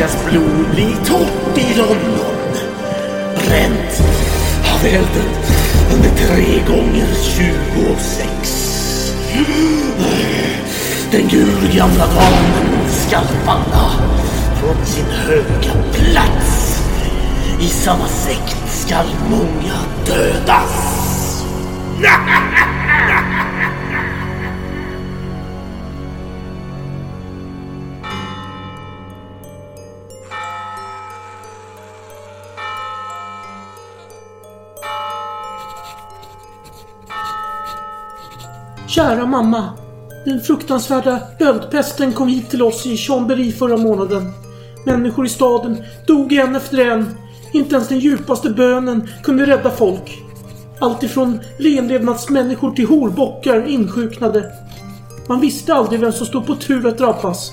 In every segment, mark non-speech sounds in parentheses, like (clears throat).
flickas blod blir torrt i London. Bränt av elden under tre gånger 26. Den gulgamla damen skall falla från sin höga plats. I samma sekt skall många dödas. (laughs) Kära mamma. Den fruktansvärda böldpesten kom hit till oss i Chambéry förra månaden. Människor i staden dog en efter en. Inte ens den djupaste bönen kunde rädda folk. Allt ifrån renlevnadsmänniskor till horbockar insjuknade. Man visste aldrig vem som stod på tur att drabbas.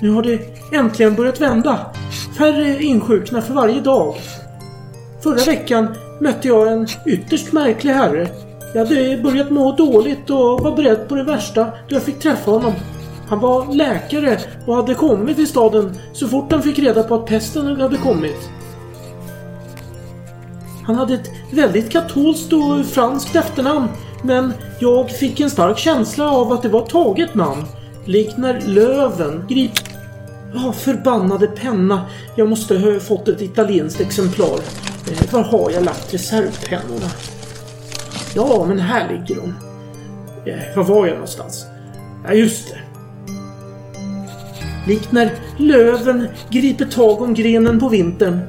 Nu har det äntligen börjat vända. Färre insjuknar för varje dag. Förra veckan mötte jag en ytterst märklig herre. Jag hade börjat må dåligt och var beredd på det värsta då jag fick träffa honom. Han var läkare och hade kommit till staden så fort han fick reda på att pesten hade kommit. Han hade ett väldigt katolskt och franskt efternamn men jag fick en stark känsla av att det var taget namn. Likt när löven grip... Ja, förbannade penna. Jag måste ha fått ett italienskt exemplar. Eh, var har jag lagt reservpennorna? Ja, men här ligger de. Eh, var var jag någonstans? Ja, just det. Likt när löven griper tag om grenen på vintern.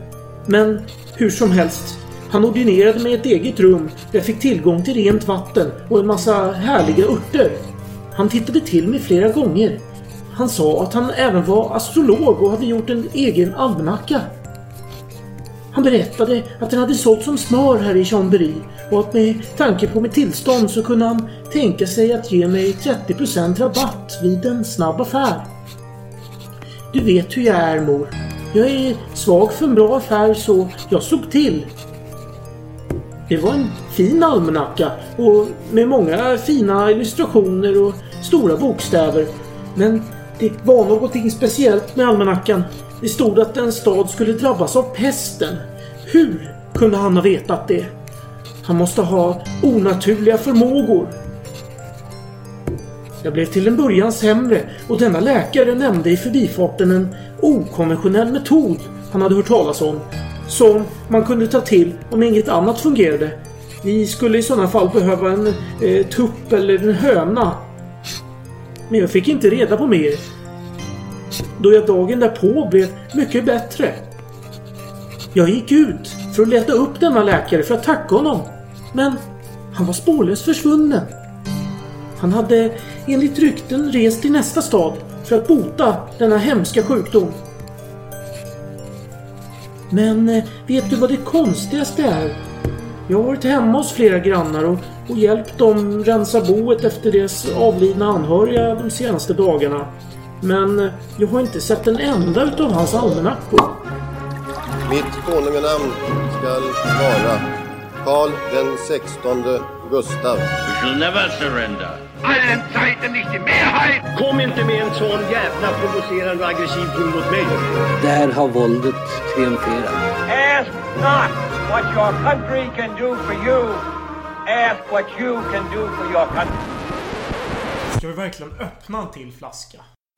Men hur som helst. Han ordinerade mig ett eget rum där jag fick tillgång till rent vatten och en massa härliga örter. Han tittade till mig flera gånger. Han sa att han även var astrolog och hade gjort en egen almanacka. Han berättade att den hade sålt som smör här i Chambéry och att med tanke på mitt tillstånd så kunde han tänka sig att ge mig 30% rabatt vid en snabb affär. Du vet hur jag är mor. Jag är svag för en bra affär så jag slog till. Det var en fin almanacka och med många fina illustrationer och stora bokstäver. Men det var någonting speciellt med almanackan. Det stod att en stad skulle drabbas av pesten. Hur kunde han ha vetat det? Han måste ha onaturliga förmågor. Jag blev till en början sämre och denna läkare nämnde i förbifarten en okonventionell metod han hade hört talas om. Som man kunde ta till om inget annat fungerade. Vi skulle i sådana fall behöva en eh, tupp eller en höna. Men jag fick inte reda på mer. Då jag dagen därpå blev mycket bättre. Jag gick ut för att leta upp denna läkare för att tacka honom. Men han var spårlöst försvunnen. Han hade enligt rykten rest till nästa stad för att bota denna hemska sjukdom. Men eh, vet du vad det konstigaste är? Jag har varit hemma hos flera grannar och, och hjälpt dem rensa boet efter deras avlidna anhöriga de senaste dagarna. Men jag har inte sett en enda utav hans almanackor. Mitt konunganamn skall vara Karl den sextonde Gustav. We shall never surrender. allen Zeiten nicht die Mehrheit. Kom inte med en sån jävla provocerande och aggressiv ton mot mig. Där har våldet triumferat. Ask not what your country can do for you. Ask what you can do for your country. Ska vi verkligen öppna en till flaska?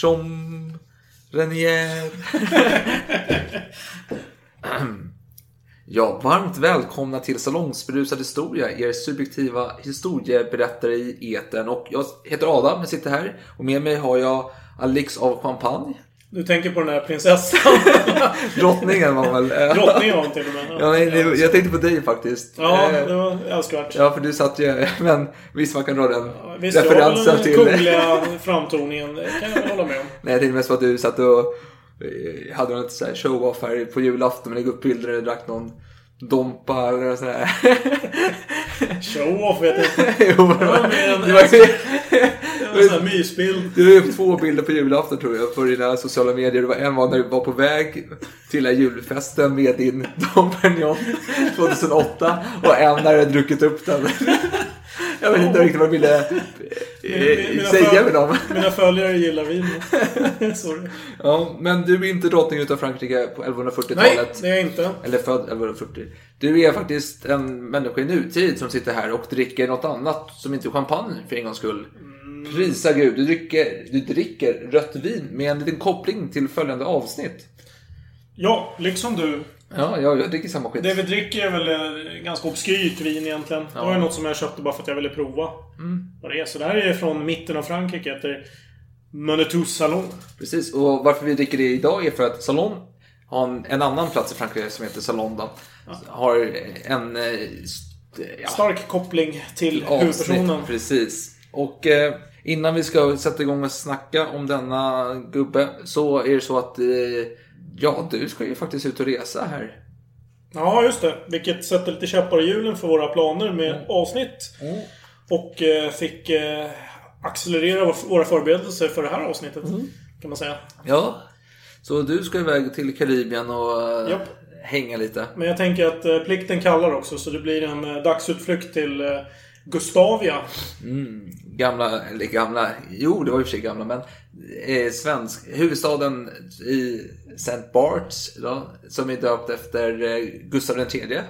Som Renier. Ja, varmt välkomna till Salongsberusad historia, er subjektiva historieberättare i etern. Och jag heter Adam, jag sitter här. Och med mig har jag Alex av Champagne. Du tänker på den här prinsessan? (laughs) Drottningen var väl... Drottningen var hon till och med. Ja, nej, nej, jag tänkte på dig faktiskt. Ja, Eh, det var älskvärt. Ja, för du satt ju... (laughs) Men visst, man kan dra den Visst, jag referensen den till... kungliga framtoningen. Det kan jag hålla med om. (laughs) Nej, jag tänkte mest på att du satt och eh, hade de lite så här show-off här på julafton. Men lägga upp bilder där jag drack någon Dompa eller sådär. Show-off vet jag inte. jo, Det var det var- Det var en sån här mysbild. Du upp två bilder på julafton tror jag på dina sociala medier. Det var en var när du var på väg till den julfesten med din Dom Perignon 2008 och en när du hade druckit upp den. Jag vet inte riktigt vad du ville eh, säga med dem. Mina följare gillar vin. (laughs) Sorry. Ja, men du är inte drottning utav Frankrike på 1140-talet. Nej, det är jag inte. Eller född 1140. Du är faktiskt en människa i nutid som sitter här och dricker något annat som inte är champagne för en gångs skull. Prisa gud, du dricker, du dricker rött vin med en liten koppling till följande avsnitt. Ja, liksom du. Ja, jag, jag dricker samma skit. Det vi dricker är väl eh, ganska obskyrt vin egentligen. Det var ju något som jag köpte bara för att jag ville prova Mm. vad det är. Så det här är från mitten av Frankrike. Heter Menetou Salon. Precis, och varför vi dricker det idag är för att Salon har en, en annan plats i Frankrike som heter Salon då. Har en... eh, Ja, Stark koppling till avsnitt. huvudpersonen. Precis. Och eh, innan vi ska sätta igång och snacka om denna gubbe så är det så att eh, ja, du ska ju faktiskt ut och resa här. Ja, just det. Vilket sätter lite käppar i hjulen för våra planer med Mm. avsnitt. Och eh, fick eh, accelerera vår- våra förberedelser för det här avsnittet. Mm. Kan man säga. Ja, så du ska iväg till Karibien och eh, Japp. hänga lite. Men jag tänker att eh, plikten kallar också. Så det blir en eh, dagsutflykt till Gustavia. Mm, gamla, eller gamla, jo det var i och för sig gamla men eh, svensk, huvudstaden i St. Barts då, som är döpt efter eh, Gustav III.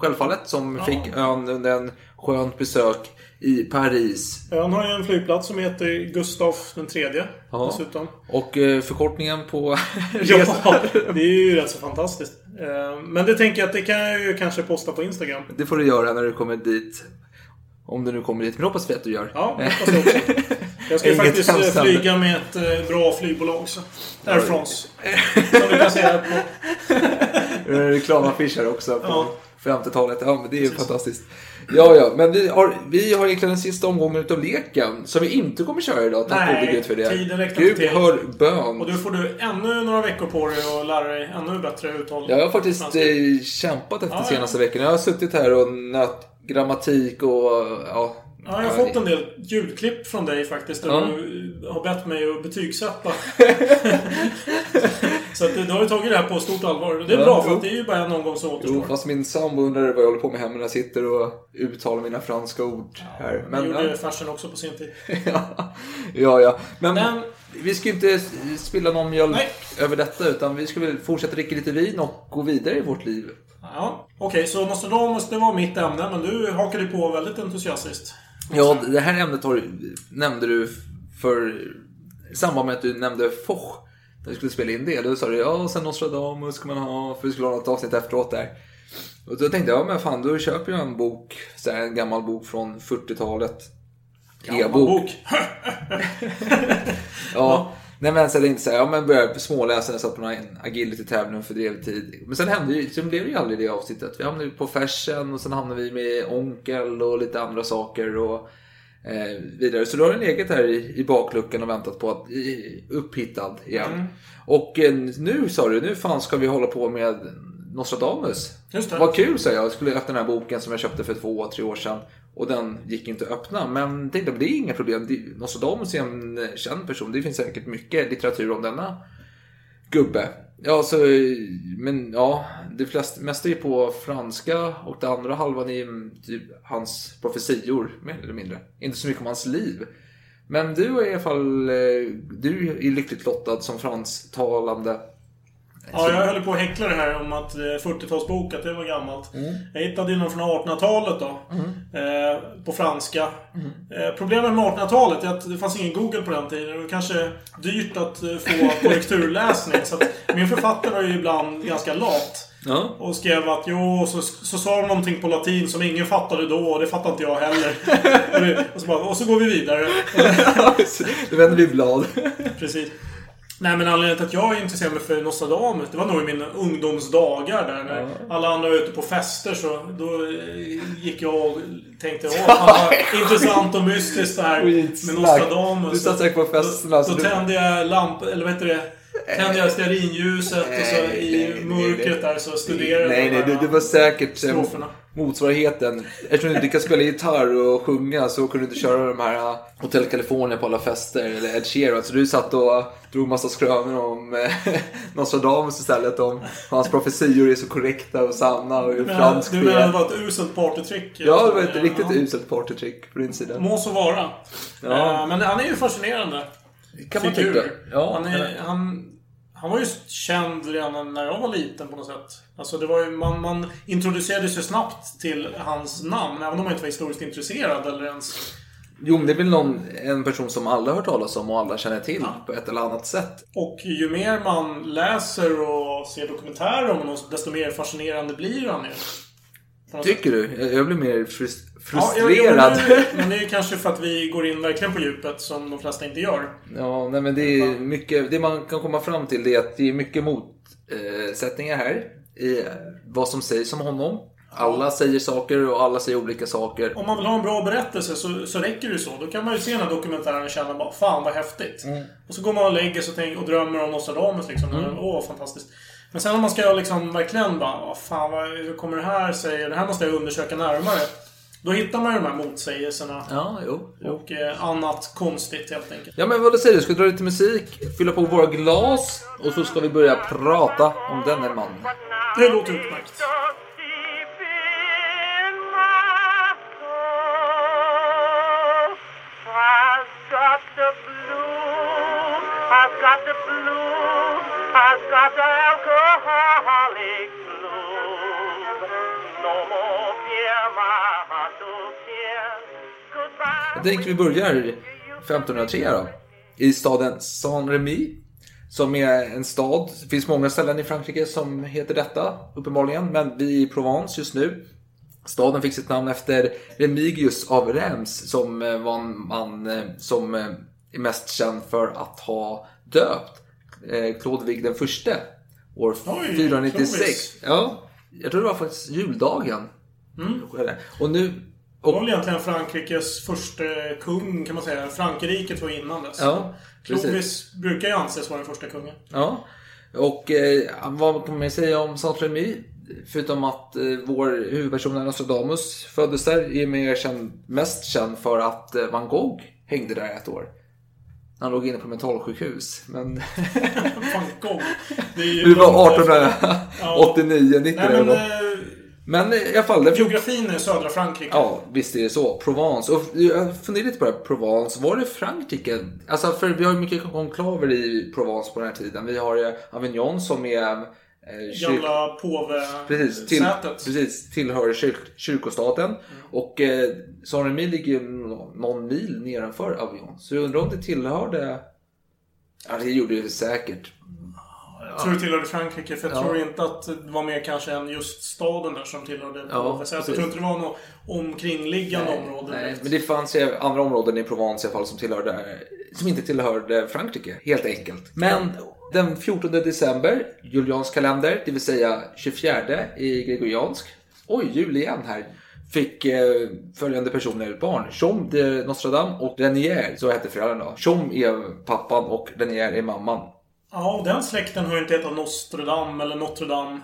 Självfallet som Ja. fick ön under en skönt besök i Paris. Ön har ju en flygplats som heter den tredje. Ja. Dessutom. Och eh, förkortningen på (laughs) Ja, resan. det är ju rätt så fantastiskt. Eh, Men det tänker jag att det kan jag ju kanske posta på Instagram. Det får du göra när du kommer dit. Om du nu kommer dit, men hoppas vi att du gör. Ja, hoppas jag också. Jag ska (laughs) Inget faktiskt eh, flyga med ett eh, bra flygbolag. Så. Air France. (laughs) Som du kan här på. Reklamaffisch här också på Ja. 50-talet. Ja, men det är ju fantastiskt. Ja, ja, men vi har, vi har egentligen den sista omgången utav leken som vi inte kommer köra idag. Tack Nej, gode Gud för det. tiden räckte Gud till. hör bön. Och då får du ännu några veckor på dig att lära dig ännu bättre uttal. Jag har faktiskt eh, kämpat efter Ja, senaste veckorna. Jag har suttit här och nött grammatik och ja. Ja, jag har fått en del ljudklipp från dig faktiskt. Där Ja. du har bett mig att betygsätta. (laughs) så att du har ju tagit det här på stort allvar. Det är Ja, bra för att det är ju bara en omgång som återstår. Jo, fast min sambo undrar vad jag håller på med hemma när jag sitter och uttalar mina franska ord här. Men, Men, gjorde ja. fashion också på sin tid. (laughs) ja, ja. Men, Men- vi ska ju inte spilla någon mjölk Nej. över detta utan vi ska väl fortsätta dricka lite vin och gå vidare i vårt liv. Ja, Okej, så Nostradamus det var mitt ämne, men du hakade på väldigt entusiastiskt. Ja, det här ämnet har, nämnde du för i samband med att du nämnde Foch. När vi skulle spela in det. Då sa du ja, och sen Nostradamus ska man ha, för vi skulle ha något avsnitt efteråt där. Och då tänkte jag, ja men fan, då köper jag en bok, så här, en gammal bok från 40-talet. Gammal E-bok. bok. (laughs) (laughs) Ja. Nej men så jag tänkte så här, ja men började småläsa jag satt på en agility-tävling och fördrev tid. Men sen hände ju, sen blev det ju aldrig det avsnittet. Vi hamnade ju på färsen och sen hamnade vi med onkel och lite andra saker och eh, vidare. Så då har den legat här i, i bakluckan och väntat på att i, upphittad igen. Mm. Och eh, nu sa du, nu fan ska vi hålla på med Nostradamus. Just det. Vad kul sa jag. Jag skulle öppna den här boken som jag köpte för två, tre år sedan. Och den gick inte att öppna. Men tänkte, det är inga problem. Nostradamus är en eh, känd person. Det finns säkert mycket litteratur om denna gubbe. Ja, så, men ja, det flest, mesta är på franska och det andra halvan är typ hans profetior, mer eller mindre. Inte så mycket om hans liv. Men du är i alla fall, eh, du är lyckligt lottad som fransktalande. Ja, jag höll på att häckla det här om att eh, 40-talsbok, att det var gammalt. Mm. Jag hittade ju någon från 1800-talet då. Eh, på franska. Mm. Eh, problemet med 1800-talet är att det fanns ingen Google på den tiden. Det var kanske dyrt att eh, få (laughs) korrekturläsning. så att min författare var ju ibland ganska lat. Ja. Och skrev att jo, så, så sa de någonting på latin som ingen fattade då och det fattade inte jag heller. och, (laughs) det, och, så bara, och så går vi vidare. (laughs) Då vänder vi blad. Precis. Nej men anledningen till att jag intresserade mig för Nostradamus, det var nog i mina ungdomsdagar där. När alla andra var ute på fester så då eh, gick jag och tänkte åh, (laughs) fan vad intressant och mystiskt det här med. Nostradamus. Du satt säkert på festerna, Då, då du- tände jag lamp, eller vad heter det? Tände jag stearinljuset och så i mörkret där så studerade Nej, jag nej, här det var säkert eh, stroferna. Motsvarigheten. Eftersom du inte kan spela gitarr och sjunga så kunde du inte köra de här uh, Hotel California på alla fester eller Ed Sheeran. Så du satt och drog massa skrönor om eh, (laughs) Nostradamus istället. Om hans profetior är så korrekta och sanna och hur fransk du det menar det är. var ett uselt partytrick? Ja, det var ett Ja. riktigt uselt partytrick på din sida. Må så vara. Ja. Eh, Men han är ju fascinerande. Kan man tycka. Ja, han, är, han, han var ju känd redan när jag var liten på något sätt. Alltså det var ju, man, man introducerades ju snabbt till hans namn, även om man inte var historiskt intresserad eller ens... Jo, men det är väl någon, en person som alla har hört talas om och alla känner till på ett eller annat sätt. Och ju mer man läser och ser dokumentärer om honom, desto mer fascinerande blir han ju. Tycker du? Jag- blir mer Ja, jo, frustrerad. men, det, (laughs) men det är ju kanske för att vi går in verkligen på djupet som de flesta inte gör. Ja, nej, men det är mycket, det man kan komma fram till det är att det är mycket motsättningar här i vad som sägs om honom. Alla säger saker och alla säger olika saker. Om man vill ha en bra berättelse så, så räcker det ju så. Då kan man ju se den här dokumentären och känna bara Fan vad häftigt. Mm. Och så går man och lägger sig och, tänker, och drömmer om Nostradamus liksom. Mm. Åh, fantastiskt. Men sen om man ska liksom verkligen bara fan vad hur kommer det här säga? Det här måste jag undersöka närmare. Då hittar man ju de här motsägelserna. Ja, jo. jo. Och eh, annat konstigt helt enkelt. Ja, men vad säger du? Ska dra lite musik, fylla på våra glas och så ska vi börja prata om denne man. Det låter utmärkt. I've got the blues, I've got the blues, I've got the alcoholic blues. No more fear, my Jag tänker vi börjar 1503 då. I staden Saint-Rémy. Som är en stad. Det finns många ställen i Frankrike som heter detta, uppenbarligen. Men vi är i Provence just nu. Staden fick sitt namn efter Remigius av Reims som eh, var en man eh, som eh, är mest känd för att ha döpt Klodvig den förste. År Oj, 496. Clovis. Ja, jag tror det var faktiskt juldagen. Mm. Och nu... Det var egentligen Frankrikes första kung kan man säga. Frankrike var innan dess. Ja. Clovis brukar ju anses vara den första kungen. Ja. Och eh, vad kan man säga om Saint-Rémy? Förutom att eh, vår huvudperson Nostradamus föddes där är mer känd, mest känd för att eh, Van Gogh hängde där ett år. Han låg inne på mentalsjukhus. Men (laughs) Van Gogh. Det, är ju det var långt- 1889, 90 (laughs) Nej, där men, Men i alla fall. Geografin är södra Frankrike. Ja, visst är det så. Provence. Och jag funderar lite på det här. Provence. Var det Frankrike? Alltså, för vi har ju mycket konklaver i Provence på den här tiden. Vi har Avignon som är... Eh, Gamla påve Precis, till, precis tillhör kyrk, kyrkostaten. Och eh, Saint-Rémy ligger någon mil nedanför Avignon. Så jag undrar om det tillhörde... Ja, det gjorde det säkert. Jag tror det tillhörde Frankrike. För jag Ja. tror inte att det var mer kanske än just staden där som tillhörde Ja, påvesätet. Jag tror inte det var något omkringliggande område. Nej, men det fanns ju andra områden i Provence i alla fall som, tillhörde, som inte tillhörde Frankrike, helt enkelt. Men den 14 december, juliansk kalender, det vill säga 24 i gregoriansk. Oj, jul igen här. Fick eh, följande personer barn. Chom de Nostradam och Renier, så hette föräldrarna. Chom är pappan och Renier är mamman. Ja, den släkten har ju inte hetat Nostradam eller Notre Dame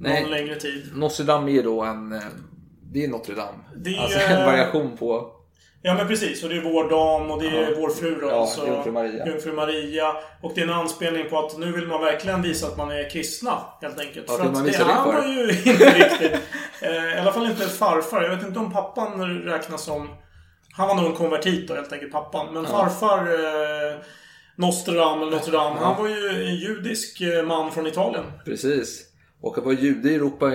någon längre tid. Nostradam är då en... eh, Det är Notre Dame. Det är- Alltså en variation på... Ja men precis, och det är vår dam och det är Ja. vår fru då. Ja, alltså, Jungfru Maria. Jungfru Maria. Och det är en anspelning på att nu vill man verkligen visa att man är kristna. Helt enkelt. Varför För vill man att det det för? man ju (laughs) inte riktigt. Eh, I alla fall inte farfar. Jag vet inte om pappan räknas som... Han var nog en konvertit då, helt enkelt, pappan. Men Ja. farfar... Eh, Nostradam eller Notre Dame. Ja. Han var ju en judisk eh, man från Italien. Precis. Och att vara jude i Europa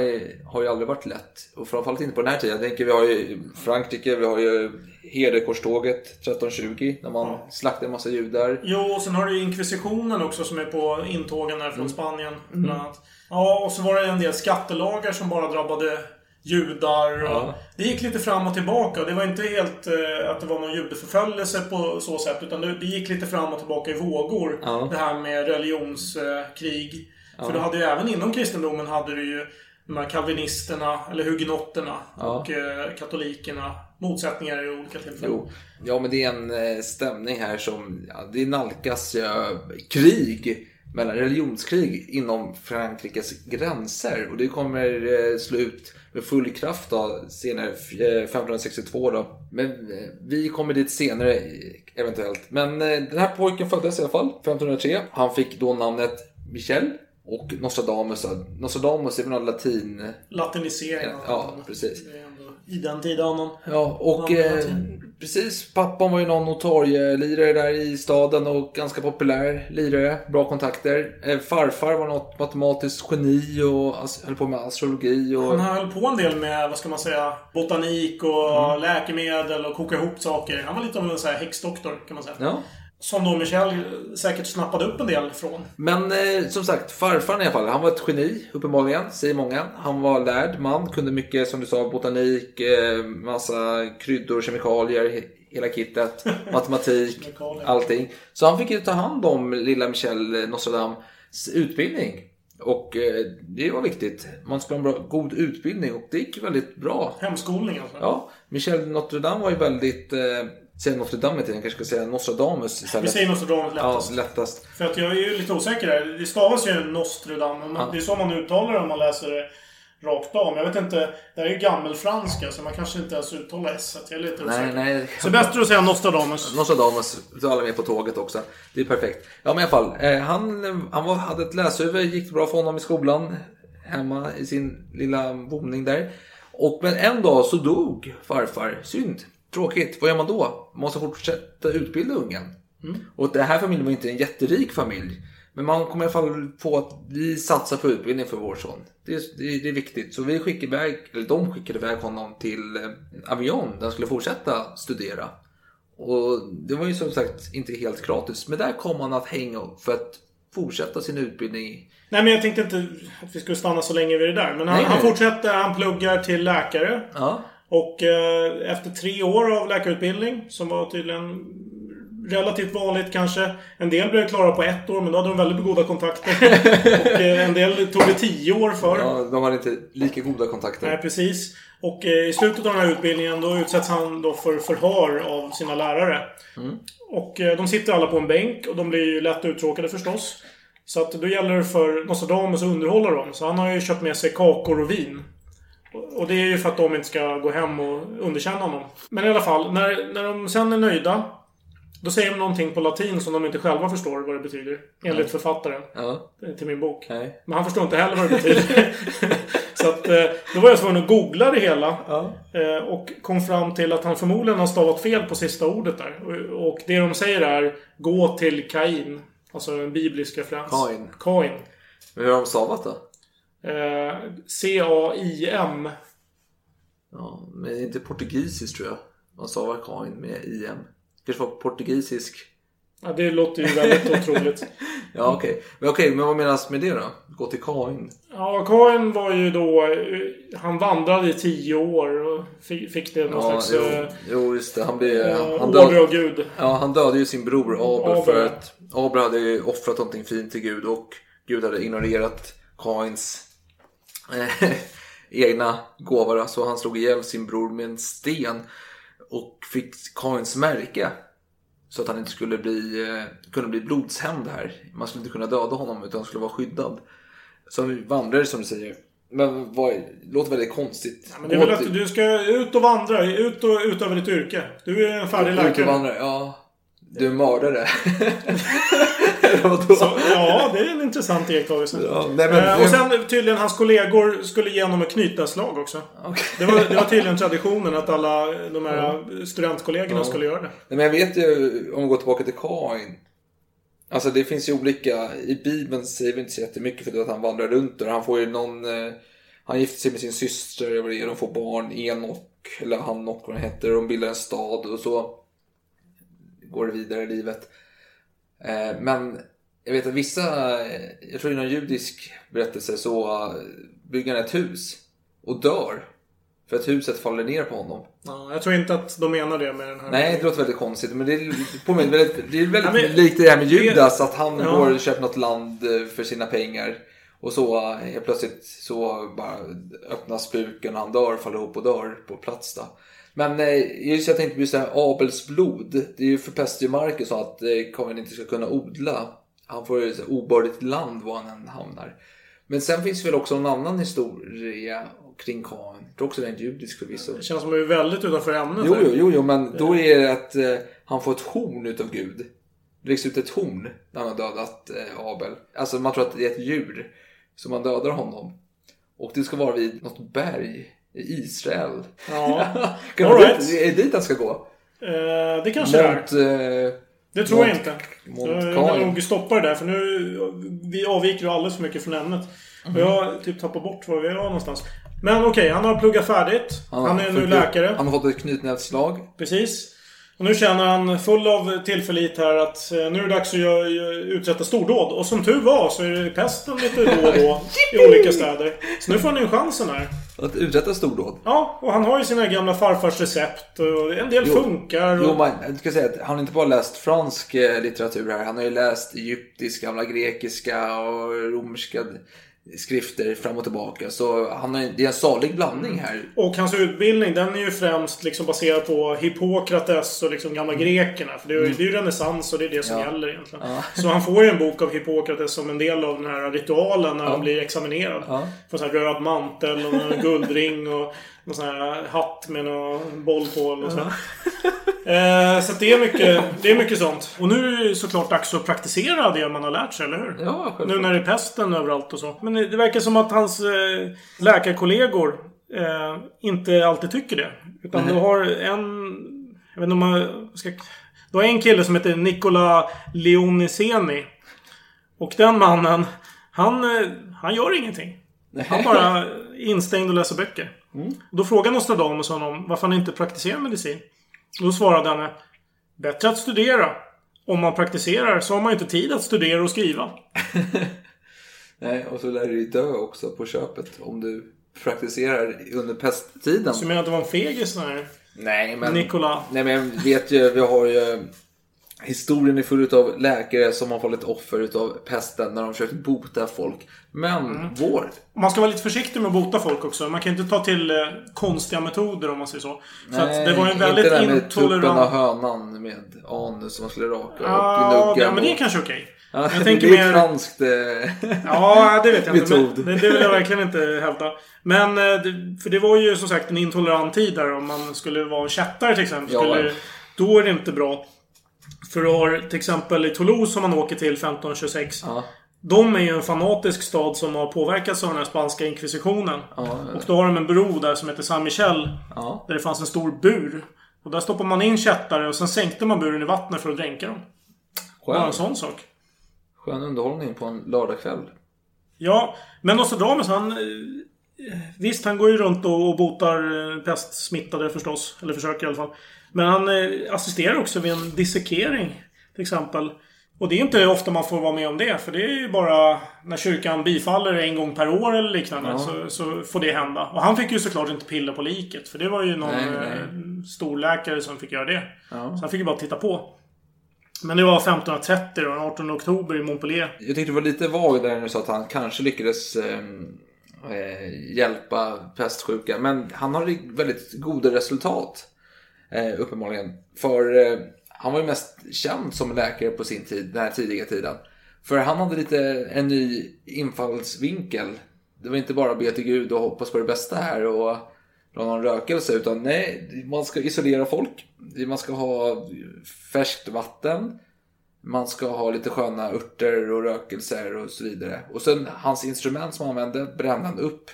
har ju aldrig varit lätt. Och framförallt inte på den här tiden. Jag tänker vi har ju Frankrike, vi har ju Hedekorståget 1320 när man slaktade en massa judar. Jo, och sen har du inkvisitionen också som är på intågen här från Mm. Spanien. Mm. Bland annat. Ja, och så var det en del skattelagar som bara drabbade judar. Och Ja. Det gick lite fram och tillbaka. Det var inte helt eh, att det var någon judeförföljelse på så sätt. Utan det, det gick lite fram och tillbaka i vågor. Ja. Det här med religionskrig. Ja. För du hade ju även inom kristendomen hade du ju de här kalvinisterna, eller hugenotterna och eh, katolikerna. Motsättningar i olika tillfällen. Jo. Ja, men det är en eh, stämning här som, det nalkas ja, krig mellan religionskrig inom Frankrikes gränser. Och det kommer eh, slå ut med full kraft då, senare, eh, 1562 då. Men eh, vi kommer dit senare eh, eventuellt. Men eh, den här pojken föddes i alla fall 1503. Han fick då namnet Michel. Och Nostradamus. Nostradamus är väl någon latin... Latinisering. Ja, precis. I den tiden någon... Ja, och eh. Precis. Pappan var ju någon notarielirare där i staden och ganska populär lirare. Bra kontakter. Eh, farfar var något matematiskt geni och höll på med astrologi. Och... Han höll på en del med, vad ska man säga, botanik och Mm. läkemedel och koka ihop saker. Han var lite av en sån här häxdoktor, kan man säga. Ja. Som då Michel säkert snappade upp en del från. Men eh, som sagt, farfar i alla fall. Han var ett geni, uppenbarligen, säger många. Han var lärd man, kunde mycket som du sa, botanik, eh, massa kryddor, kemikalier, he- hela kittet, (laughs) matematik, allting. Så han fick ju ta hand om lilla Michel Nostradams utbildning. Och eh, det var viktigt. Man skulle ha en bra, god utbildning och det gick väldigt bra. Hemskolning alltså. Ja, Michel Notre Dame var ju väldigt... Dame inte, jag kanske ska säga Nostradamus istället. Vi säger Nostradamus lättast. Ja, lättast. För att jag är ju lite osäker där. Det stavas ju Nostradam. men Ja. Det är så man uttalar det om man läser det rakt av. Men jag vet inte. Det här är ju gammelfranska så man kanske inte ens uttalar S. Jag är lite osäker. Nej, nej. Så bättre att säga Nostradamus. Nostradamus, alla är med på tåget också. Det är perfekt. Ja men i alla fall, eh, han, han var, hade ett läshuvud, gick bra för honom i skolan. Hemma i sin lilla boning där. Och men en dag så dog farfar. Synd. Tråkigt. Vad gör man då? Man måste fortsätta utbilda ungen. Och det här familjen var inte en jätterik familj. Men man kom i alla fall på att vi satsar på utbildning för vår son. Det är, det är, viktigt. Så vi skickade iväg, eller de skickade iväg honom till eh, Avion där han skulle fortsätta studera. Och det var ju som sagt inte helt gratis. Men där kom han att hänga för att fortsätta sin utbildning. Nej men jag tänkte inte att vi skulle stanna så länge vid det där. Men han, Nej, han fortsätter. Han pluggar till läkare. Ja. Och eh, efter tre år av läkarutbildning, som var tydligen relativt vanligt kanske. En del blev klara på ett år, men då hade de väldigt goda kontakter. (laughs) och eh, en del tog det tio år för. ja, de hade inte lika goda kontakter. Nej, precis. Och eh, i slutet av den här utbildningen då utsätts han då för förhör av sina lärare. Mm. Och de sitter alla på en bänk och de blir ju lätt uttråkade förstås. Så att då gäller det för Nostradamus att underhålla dem. Så han har ju köpt med sig kakor och vin. Och det är ju för att de inte ska gå hem och underkänna honom. Men i alla fall, när, när de sen är nöjda. Då säger de någonting på latin som de inte själva förstår vad det betyder. Enligt författaren. Ja. Till min bok. Nej. Men han förstår inte heller vad det betyder. (laughs) så att, eh, då var jag tvungen att googla det hela. Eh, och kom fram till att han förmodligen har stavat fel på sista ordet där. Och, och det de säger är Gå till Kain. Alltså en biblisk referens. Kain. Kain. Men hur har de stavat då? Eh, C-A-I-M. Ja, men inte portugisiskt tror jag. Man stavar Kain med IM. Kanske var portugisisk. Ja, det låter ju väldigt (laughs) otroligt. Ja, okej. Men okej, men vad menas med det då? Gå till Kain? Ja, Kain var ju då... Han vandrade i tio år och fick, det någon Ja, slags... jo, eh, jo, just det. Han, blev, eh, han, död, Gud. ja, han dödade ju sin bror Abel Abel. för att Abel hade ju offrat någonting fint till Gud och Gud hade ignorerat Kains (laughs) egna gåvor. Så han slog ihjäl sin bror med en sten och fick Kains märke. Så att han inte skulle bli, eh, kunna bli blodshämnd här. Man skulle inte kunna döda honom utan han skulle vara skyddad. Så han vandrade som du säger. Men vad, det låter väldigt konstigt. Men det är väl att du ska ut och vandra. Ut och utöva ditt yrke. Du är en färdig Ut och läkare. vandra, ja. Du är mördare. (laughs) Så, ja, det är en intressant iakttagelse. Ja, nej, men- Eh, och sen tydligen hans kollegor skulle ge honom ett knytnävsslag också. Det, var, det var tydligen (laughs) traditionen att alla de här studentkollegorna Ja. skulle göra det. Nej, men jag vet ju, om vi går tillbaka till Kain. Alltså det finns ju olika, i Bibeln säger vi inte så jättemycket för att han vandrar runt och han får ju någon, eh, han gifter sig med sin syster, är, de får barn, Enok, eller Hanok vad det heter, och de bildar en stad och så går vidare i livet. Eh, men jag vet att vissa, jag tror i någon judisk berättelse så bygger han ett hus och dör. För att huset faller ner på honom. Ja, jag tror inte att de menar det med den här... Nej, det låter väldigt konstigt. Men det är, påminner väldigt, det är väldigt Ja, men- likt det här med Judas. Att han Ja. går och köper något land eh, för sina pengar. Och så eh, helt plötsligt så bara öppnas spuken och han dör, faller ihop och dör på plats då. Men eh, just jag tänkte på just det här Abels blod. Det är ju förpestar ju marken så att eh, Kain inte ska kunna odla Han får ett obördigt land var han än hamnar. Men sen finns väl också en annan historia kring Kain. Jag tror också det är judisk förvisso. Det känns som att vi är väldigt utanför ämnet. Jo, jo, jo, jo men då är det att eh, han får ett horn utav Gud. Det läggs ut ett horn när han har dödat eh, Abel. Alltså man tror att det är ett djur. Så man dödar honom. Och det ska vara vid något berg Israel. Ja. kan (laughs) All right. dit, är det dit han ska gå? Eh, det kanske det är. Eh, Det tror jag Mont- inte. Mont Jag vill nog stoppa det där för nu... Vi avviker ju alldeles för mycket från ämnet. Och jag typ tappat bort var vi var någonstans. Men okej, han har pluggat färdigt. Han, är nu läkare. Han har fått ett knytnävsslag. Precis. Och nu känner han full av tillförlit här att eh, nu är det dags att uträtta stordåd. Och som tur var så är det pesten lite då och då i (laughs) olika städer. Så nu får han ju chansen här. Att uträtta stordåd. Ja, och han har ju sina gamla farfars recept och en del Jo. funkar. Och... Jo, man, jag ska säga att han har inte bara läst fransk eh, litteratur här. Han har ju läst egyptisk, gamla grekiska och romerska skrifter fram och tillbaka. Så han har, det är en salig blandning här. Och hans utbildning den är ju främst liksom baserad på Hippokrates och liksom gamla grekerna. För det är, det är ju renässans och det är det som Mm. Ja. gäller egentligen. Ja. Så han får ju en bok av Hippokrates som en del av den här ritualen när Ja. han blir examinerad. Ja. Får en sån här röd mantel och en guldring och någon sån här hatt med någon boll på. Och så. Eh, så det är, mycket, det är mycket sånt. Och nu är det såklart dags att praktisera det man har lärt sig, eller hur? Ja, självklart. Nu när det är pesten överallt och så. Men det verkar som att hans eh, läkarkollegor eh, inte alltid tycker det. Utan Nej. du har en... Jag vet inte om man ska... Du har en kille som heter Nicola Leoniceni. Och den mannen, han, eh, han gör ingenting. Han bara är instängd och läser böcker. Då frågar Nostradamus honom varför han inte praktiserar medicin. Då svarade han Bättre att studera. Om man praktiserar så har man inte tid att studera och skriva. (laughs) Nej, och så lär du dig dö också på köpet om du praktiserar under pesttiden. Så jag menar att det var en fegis Nej, men... Nikola. Nej, men jag vet ju, vi har ju... Historien är full av läkare som har fallit offer utav pesten när de försökt bota folk. Men Mm. vår... Man ska vara lite försiktig med att bota folk också. Man kan inte ta till eh, konstiga metoder om man säger så. För att det var en inte väldigt det där med tuppen av hönan med anus som man skulle raka och gnugga. ja, men det är kanske okej. Ja, Jag (laughs) det är mer- franskt... Eh... (laughs) Ja, det vet jag inte. Men det, det vill jag verkligen inte hävda. Men, eh, för det var ju som sagt en intolerant tid där. Om man skulle vara en kättare till exempel. Ja. Skulle, då är det inte bra. För du har till exempel i Toulouse som man åker till 1526. Ja. De är ju en fanatisk stad som har påverkats av den här spanska inkvisitionen. Ja, Och då har de en bro där som heter San Michel. Ja. Där det fanns en stor bur. Och där stoppar man in kättare och sen sänkte man buren i vattnet för att dränka dem. Bara en Skön, sån sak. skön underhållning på en lördagkväll. Ja, men Nostradamus han... eh, Visst, han går ju runt och och botar eh, pestsmittade förstås. Eller försöker i alla fall. Men han eh, assisterar också vid en dissekering. Till exempel. Och det är inte ofta man får vara med om det. För det är ju bara när kyrkan bifaller en gång per år eller liknande. Ja. Så, så får det hända. Och han fick ju såklart inte pilla på liket. För det var ju någon Nej, nej. eh, storläkare som fick göra det. Ja. Så han fick ju bara titta på. Men det var 1530 då, den 18 oktober i Montpellier. Jag tyckte det var lite vag där du sa att han kanske lyckades eh, eh, hjälpa pestsjuka. Men han har väldigt goda resultat. Eh, uppenbarligen. För eh, han var ju mest känd som läkare på sin tid, den här tidiga tiden. För han hade lite en ny infallsvinkel. Det var inte bara be till Gud och hoppas på det bästa här och dra någon rökelse. Utan nej, man ska isolera folk. Man ska ha färskt vatten. Man ska ha lite sköna örter och rökelser och så vidare. Och sen hans instrument som han använde brände han upp.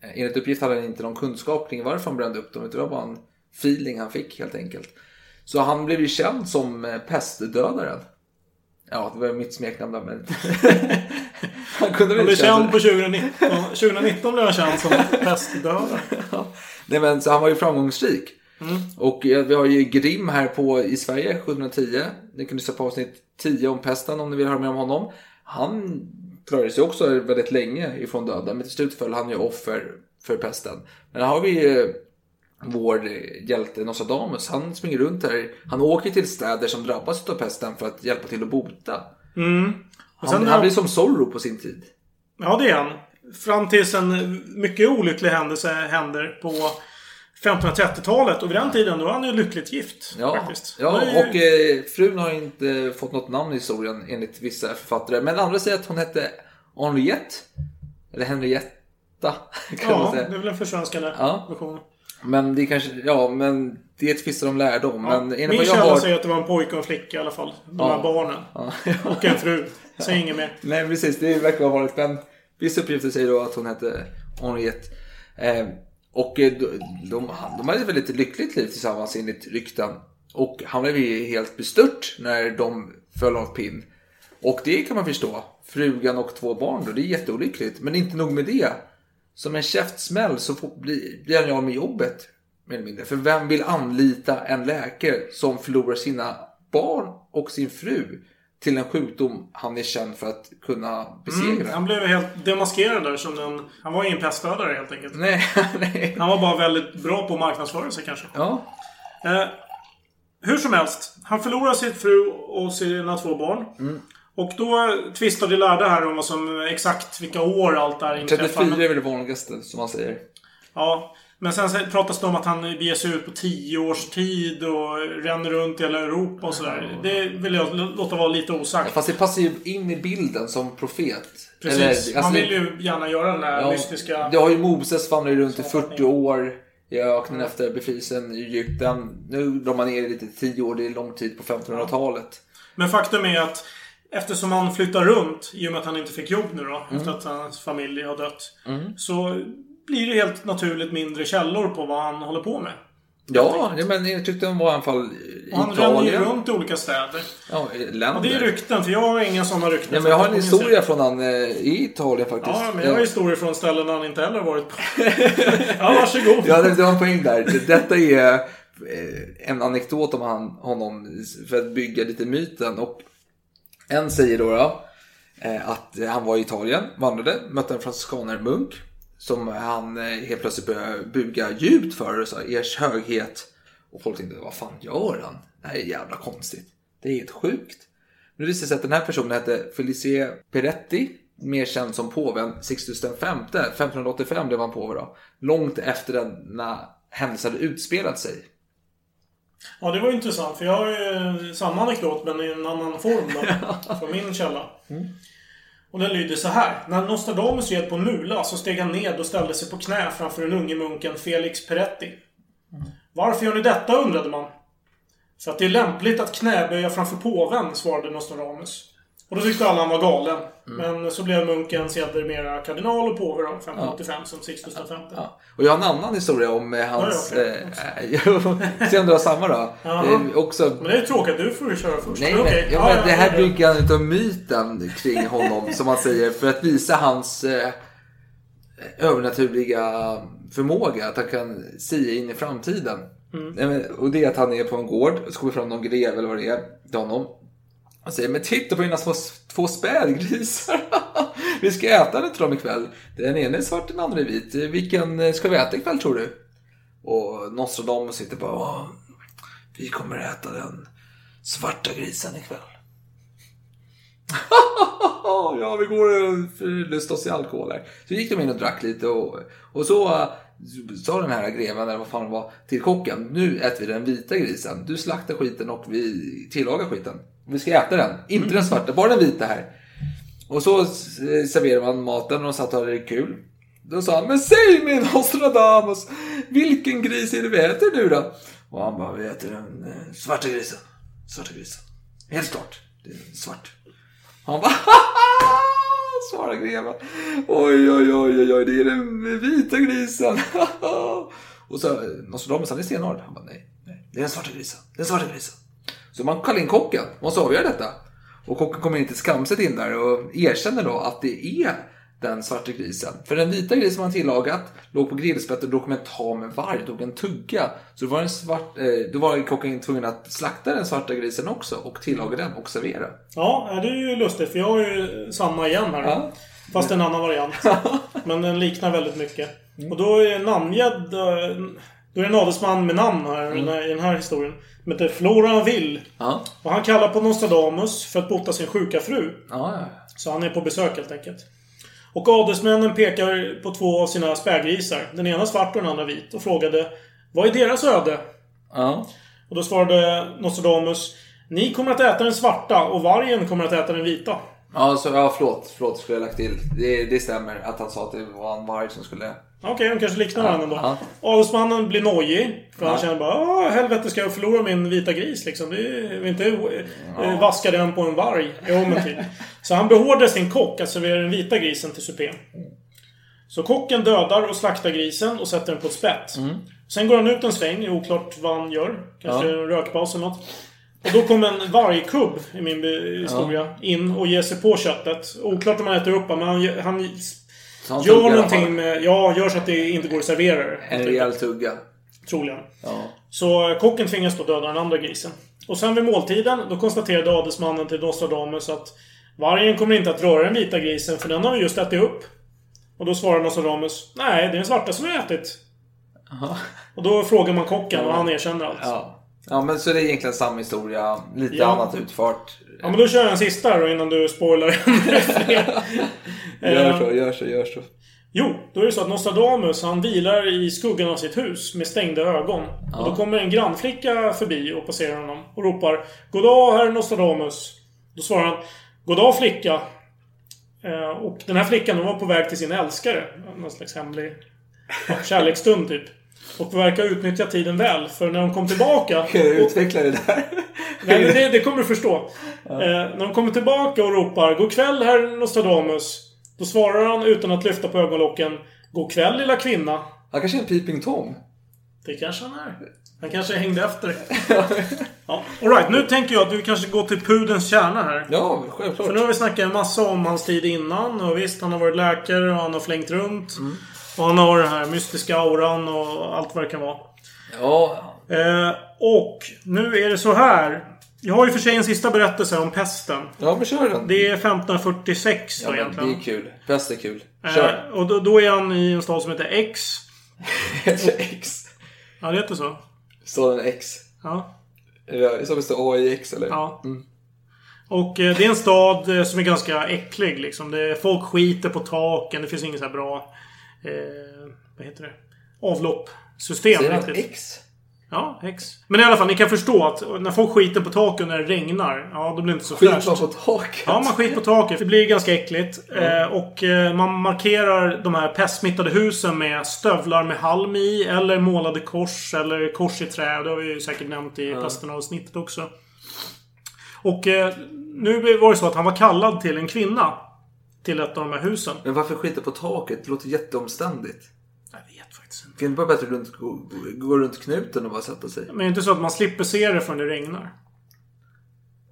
Eh, enligt uppgift hade han inte någon kunskap kring varför han brände upp dem. Det var bara en feeling han fick helt enkelt. Så han blev ju känd som eh, pestdödaren. Ja, det var mitt smeknamn där men... (laughs) han kunde Han blev känd på 2019. 2019 (laughs) blev han känd som pestdödare. (laughs) Nej men så han var ju framgångsrik. Mm. Och eh, vi har ju Grimm här på i Sverige 1710. Ni kan lyssna på avsnitt 10 om pesten om ni vill höra mer om honom. Han klarade sig också väldigt länge ifrån döden. Men till slut föll han ju offer för pesten. Men här har vi eh, vår hjälte Nostradamus. Han springer runt här. Han åker till städer som drabbas av pesten för att hjälpa till att bota. Mm. Och Han, sen han blir som Zorro på sin tid. Ja, det är han. Fram tills en mycket olycklig händelse händer på 1530-talet och vid den tiden då var han ju lyckligt gift. Ja, faktiskt. ja ju- och eh, frun har inte fått något namn i historien enligt vissa författare. Men andra säger att hon hette Henriette. Eller Henrietta (laughs) kan man Ja, säga. det är väl en försvenskande Ja. version. Men det är kanske, ja men det tvistar de lärdom. Ja. Men Min källa har... säger att det var en pojke och en flicka i alla fall. De Ja. här barnen. Ja. Och en fru. Säg inget mer. (laughs) Nej precis, det verkar ha varit. Men vissa uppgifter säger då att hon hette Henriette. Eh, och de, de, de hade ett väldigt lyckligt liv tillsammans enligt rykten. Och han blev ju helt bestört när de föll av pinn. Och det kan man förstå. Frugan och två barn då, det är jätteolyckligt. Men inte nog med det. Som en käftsmäll så får, blir, blir han ju av med jobbet. Mer eller mindre. För vem vill anlita en läkare som förlorar sina barn och sin fru till en sjukdom han är känd för att kunna besegra? Mm, han blev helt demaskerad där som en... Han var ingen pestdödare helt enkelt. Nej, (laughs) nej. Han var bara väldigt bra på att marknadsföra sig kanske. Ja. Eh, hur som helst. Han förlorar sin fru och sina två barn. Mm. Och då tvistar de lärda här om vad som exakt vilka år allt det här inträffar. 34 är väl det vanligaste som man säger. Ja. Men sen pratas det om att han beger sig ut på tio års tid och ränner runt i hela Europa och sådär. Det vill jag låta vara lite osagt. Fast det passar ju in i bilden som profet. Precis. Eller, han alltså, vill ju gärna göra den här ja, mystiska... Det har ju Moses vandrat runt i 40 år i öknen efter befrielsen i Egypten. Nu drar man ner lite till 10 år, det är lång tid på 1500-talet. Men faktum är att eftersom han flyttar runt, i och med att han inte fick jobb nu då, Mm. efter att hans familj har dött. Mm. Så blir det helt naturligt mindre källor på vad han håller på med. Ja, ja, men jag tyckte de var i alla fall i Och han ränner ju runt i olika städer. Ja, länder. Ja, det är rykten, för jag har inga sådana rykten. Ja, men jag har en historia från han eh, i Italien faktiskt. Ja, men jag har historier från ställen han inte heller varit på. ja, varsågod. Ja, det det var en poäng där. Detta är eh, en anekdot om han, honom för att bygga lite myten. Och en säger då, då eh, att han var i Italien, vandrade, mötte en franciskanermunk som han eh, helt plötsligt började buga djupt för och sa ers höghet. Och folk tänkte, vad fan gör han? Det här är jävla konstigt. Det är helt sjukt. Nu visar det sig att den här personen hette Felice Peretti, mer känd som påven Sixtus V. 1585 blev han påve då. Långt efter denna händelse hade utspelat sig. Ja, det var intressant. För jag har ju samma anekdot, men i en annan form då. (laughs) från min källa. Och den lyder så här. När Nostradamus red på en mula så steg han ned och ställde sig på knä framför den unge munken Felix Peretti. Varför gör ni detta, undrade man. För att det är lämpligt att knäböja framför påven, svarade Nostradamus. Och då tyckte alla han var galen. Men så blev munken sedermera kardinal och påve då, 1585, som Sixtus V. Och jag har en annan historia om eh, hans... Ja, eh, (laughs) Se om du har samma då. Också... Men det är tråkigt, du får ju köra först. Nej, Men okej. ja, Ja, men ja, det här ja. bygger han utav myten kring honom, som man säger, för att visa hans eh, övernaturliga förmåga, att han kan sia in i framtiden. Mm. Och det är att han är på en gård, och så kommer fram någon grev eller vad det är till honom. Han säger, men titta på mina små, två spädgrisar. (laughs) vi ska äta lite till dem ikväll. Den ene är svart, den andra är vit. Vilken eh, ska vi äta ikväll tror du? Och Nostradamus sitter bara, vi kommer äta den svarta grisen ikväll. (laughs) ja, vi går och förlustar oss i alkohol här. Så gick de in och drack lite och, och så eh, sa den här greven, eller vad fan det var, till kocken. Nu äter vi den vita grisen. Du slaktar skiten och vi tillagar skiten. Vi ska äta den. Inte den svarta, bara den vita här. Och så eh, serverade man maten och de satt och hade det kul. Då sa han, men säg min Nostradamus, vilken gris är det vi äter nu då? Och han bara, vi äter den eh, svarta grisen. Svarta grisen. Helt klart, det är svart. Han bara, svarar greven. Oj, oj, oj, oj, oj, det är den vita grisen. (laughs) och så Nostradamus, han är stenhård. Han bara, nej, nej, det är den svarta grisen. Den svarta grisen. Så man kallar in kocken, måste avgöra detta. Och kocken kommer inte skamset in där och erkänner då att det är den svarta grisen. För den vita grisen man tillagat låg på grillspettet och då kom en tam med varg, tog en tugga. Så då var, en svart, eh, då var kocken tvungen att slakta den svarta grisen också och tillaga den och servera. Ja, det är ju lustigt för jag har ju samma igen här. Ja. Fast en annan variant. Men den liknar väldigt mycket. Och då är namngedd... eh, Då är det en adelsman med namn här här- i den här historien. Som heter Florian Will. Ja. Och han kallar på Nostradamus för att bota sin sjuka fru. Ja, ja. Så han är på besök helt enkelt. Och adelsmännen pekar på två av sina spädgrisar. Den ena svart och den andra vit. Och frågade Vad är deras öde? Ja. Och då svarade Nostradamus. Ni kommer att äta den svarta och vargen kommer att äta den vita. Ja, så, ja förlåt. Förlåt, skulle jag lagt till. Det, det stämmer att han sa att det var en varg som skulle... Okej, de kanske liknar varandra ändå. Ja. Adelsmannen blir nojig. För han Ja. känner bara Åh, helvete ska jag förlora min vita gris liksom. Det är inte eh, vaska den på en varg. Jo men typ. (laughs) Så han beordrar sin kock att servera den vita grisen till supén. Så kocken dödar och slaktar grisen och sätter den på ett spett. Sen går han ut en sväng, oklart vad han gör. Kanske Ja. en rökpaus eller något. Och då kommer en vargkubb i min historia in och ger sig på köttet. Oklart om han äter upp men han, han Gör någonting med... Ja, gör så att det inte går att servera det. En rejäl tugga. Troligen. Ja. Så kocken tvingas då döda den andra grisen. Och sen vid måltiden, då konstaterade adelsmannen till Nostradamus att vargen kommer inte att röra den vita grisen för den har vi just ätit upp. Och då svarar Nostradamus Nej, det är den svarta som har ätit. Aha. Och då frågar man kocken och han erkänner allt. Ja. Ja, men så det är egentligen samma historia. Lite Ja. annat utfart. Ja, men då kör jag en sista då innan du spoilar. (laughs) Gör så, gör så, gör så. Jo, då är det så att Nostradamus han vilar i skuggan av sitt hus med stängda ögon. Och då kommer en grannflicka förbi och passerar honom och ropar Goddag herr Nostradamus. Då svarar han Goddag flicka. Eh, och den här flickan hon var på väg till sin älskare. Någon slags hemlig ja, kärleksstund typ. Och verkar utnyttja tiden väl. För när hon kom tillbaka... Kan (laughs) jag utveckla det där? (laughs) Nej, men det, det kommer du förstå. Eh, när de kommer tillbaka och ropar God kväll herr Nostradamus. Då svarar han utan att lyfta på ögonlocken God kväll lilla kvinna. Han kanske är en peeping tom. Det kanske han är. Han kanske hängde efter. (laughs) ja, Alright, nu tänker jag att du kanske går till pudens kärna här. Ja, självklart. För nu har vi snackat en massa om hans tid innan. Och visst, han har varit läkare och han har flängt runt. Mm. Och han har den här mystiska auran och allt vad det kan vara. Ja, Eh, och nu är det så här. Jag har ju för sig en sista berättelse om pesten. ja men kör den. Det är 1546 Ja, då egentligen. det är kul. Bäst är kul. Kör. Eh, och då, då är han i en stad som heter X. (laughs) Heter X? Ja, det heter så. Står den X? Ja. Som det står AIX eller? Ja. Mm. Och eh, det är en stad eh, som är ganska äcklig liksom. Det, folk skiter på taken. Det finns inget så här bra... Eh, vad heter det? Avloppssystem. Säger han. X? Ja, X. Men i alla fall, ni kan förstå att när folk skiter på taken när det regnar. Ja, då blir det inte så Skit fräscht. man på taket? Ja, man skiter på taket. Det blir ganska äckligt. Eh, och eh, man markerar de här pestsmittade husen med stövlar med halm i. Eller målade kors. Eller kors i trä. Det har vi ju säkert nämnt i pesten-avsnittet också. Och eh, nu var det så att han var kallad till en kvinna. Till ett av de här husen. Men varför skita på taket? Det låter jätteomständigt. Jag vet faktiskt inte. Kan det bara bättre runt, gå, gå runt knuten och bara sätta sig? Men det är inte så att man slipper se det förrän det regnar.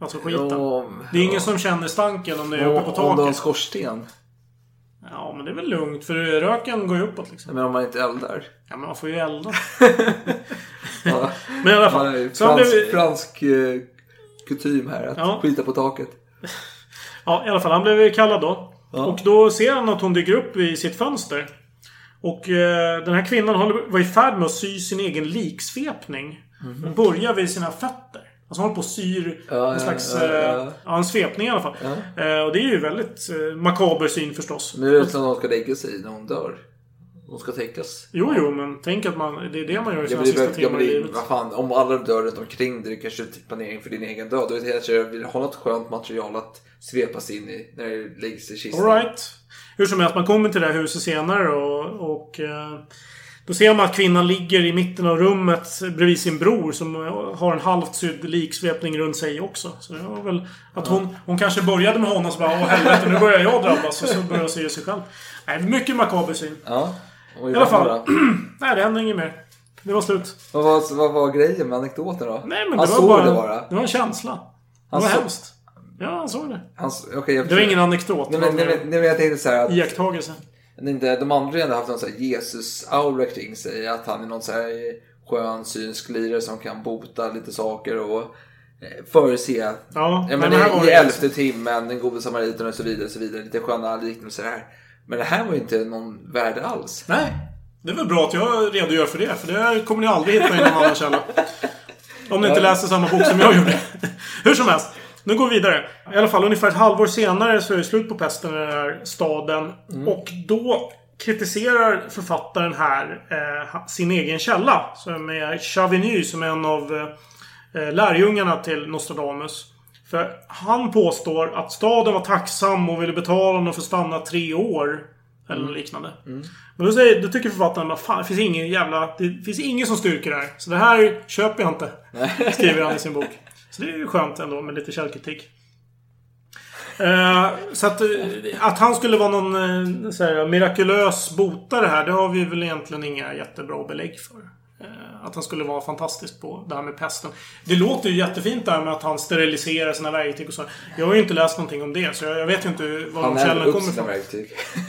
Alltså skiten. Ja, det är ingen ja. som känner stanken om det är Om, uppe på om du har en taket. skorsten? Ja, men det är väl lugnt. För röken går ju uppåt liksom. Men om man inte eldar? Ja, men man får ju elda. (laughs) Ja. (laughs) Men i alla fall. Ja, han fransk, blev, fransk eh, kutym här. Att Ja. skita på taket. (laughs) ja, i alla fall. Han blev kallad då. Ja. Och då ser han att hon dyker upp vid sitt fönster. Och eh, den här kvinnan håller, var i färd med att sy sin egen liksvepning. Hon börjar vid sina fötter. Alltså hon håller på och syr. Ja, en slags... ja, ja. eh, Ja, en svepning i alla fall. Eh, och det är ju väldigt eh, makaber syn förstås. Nu är det som att hon ska lägga sig när hon dör. Hon ska täckas. Jo, jo, men tänk att man... Det är det man gör i Ja, sina det, sista ja, timmar i livet. vad fan, om alla dör runt omkring dig, kanske planering för din egen död. Då kanske jag vill ha något skönt material att svepas in i när det läggs i kistan. Alright. Hur som helst, man kommer till det här huset senare och... och eh, då ser man att kvinnan ligger i mitten av rummet bredvid sin bror som eh, har en halvt sydd liksvepning runt sig också. Så det var väl att hon, hon kanske började med honom och så bara Åh helvete, nu börjar jag drabbas. Och så börjar hon se sig själv. Nej, mycket makaber syn. Ja. I alla fall. (clears throat) Nej, det hände inget mer. Det var slut. Vad var, vad var grejen med anekdoten då? Nej, men han det var såg bara... det bara? Det var en känsla. Det Han var såg- hemskt. Ja, han såg det. Han, okej, jag Det var ingen anekdot. Nej men, nej, men, nej, men jag tänkte så här att Iakttagelse. inte, de andra ändå haft någon så här Jesus-aura kring sig. Att han är någon så här skön synsk lirare som kan bota lite saker och eh, förutse. Ja, men men i, i elfte timmen, den gode samariten och så vidare. Och så vidare. Lite sköna liknelser här. Men det här var ju inte någon värde alls. Nej. Det är väl bra att jag redogör för det. För det kommer ni aldrig hitta i någon annan källa. Om ni inte läser samma bok som jag gjorde. Hur som helst. Nu går vi vidare. I alla fall ungefär ett halvår senare så är det slut på pesten i den här staden. Och då kritiserar författaren här eh, sin egen källa. Som är Chavigny som är en av eh, lärjungarna till Nostradamus. För han påstår att staden var tacksam och ville betala honom för att stanna tre år. Eller något liknande. Men då, säger, då tycker författaren att det finns ingen jävla... Det finns ingen som styrker det här. Så det här köper jag inte. Skriver han i sin bok. Så det är ju skönt ändå med lite källkritik. Eh, så att, eh, att han skulle vara någon eh, så här, mirakulös botare här, det har vi väl egentligen inga jättebra belägg för. Eh, att han skulle vara fantastisk på det här med pesten. Det låter ju jättefint där med att han steriliserar sina verktyg och så. Jag har ju inte läst någonting om det, så jag, jag vet ju inte var Han de är källorna kommer ifrån. verktyg. (laughs)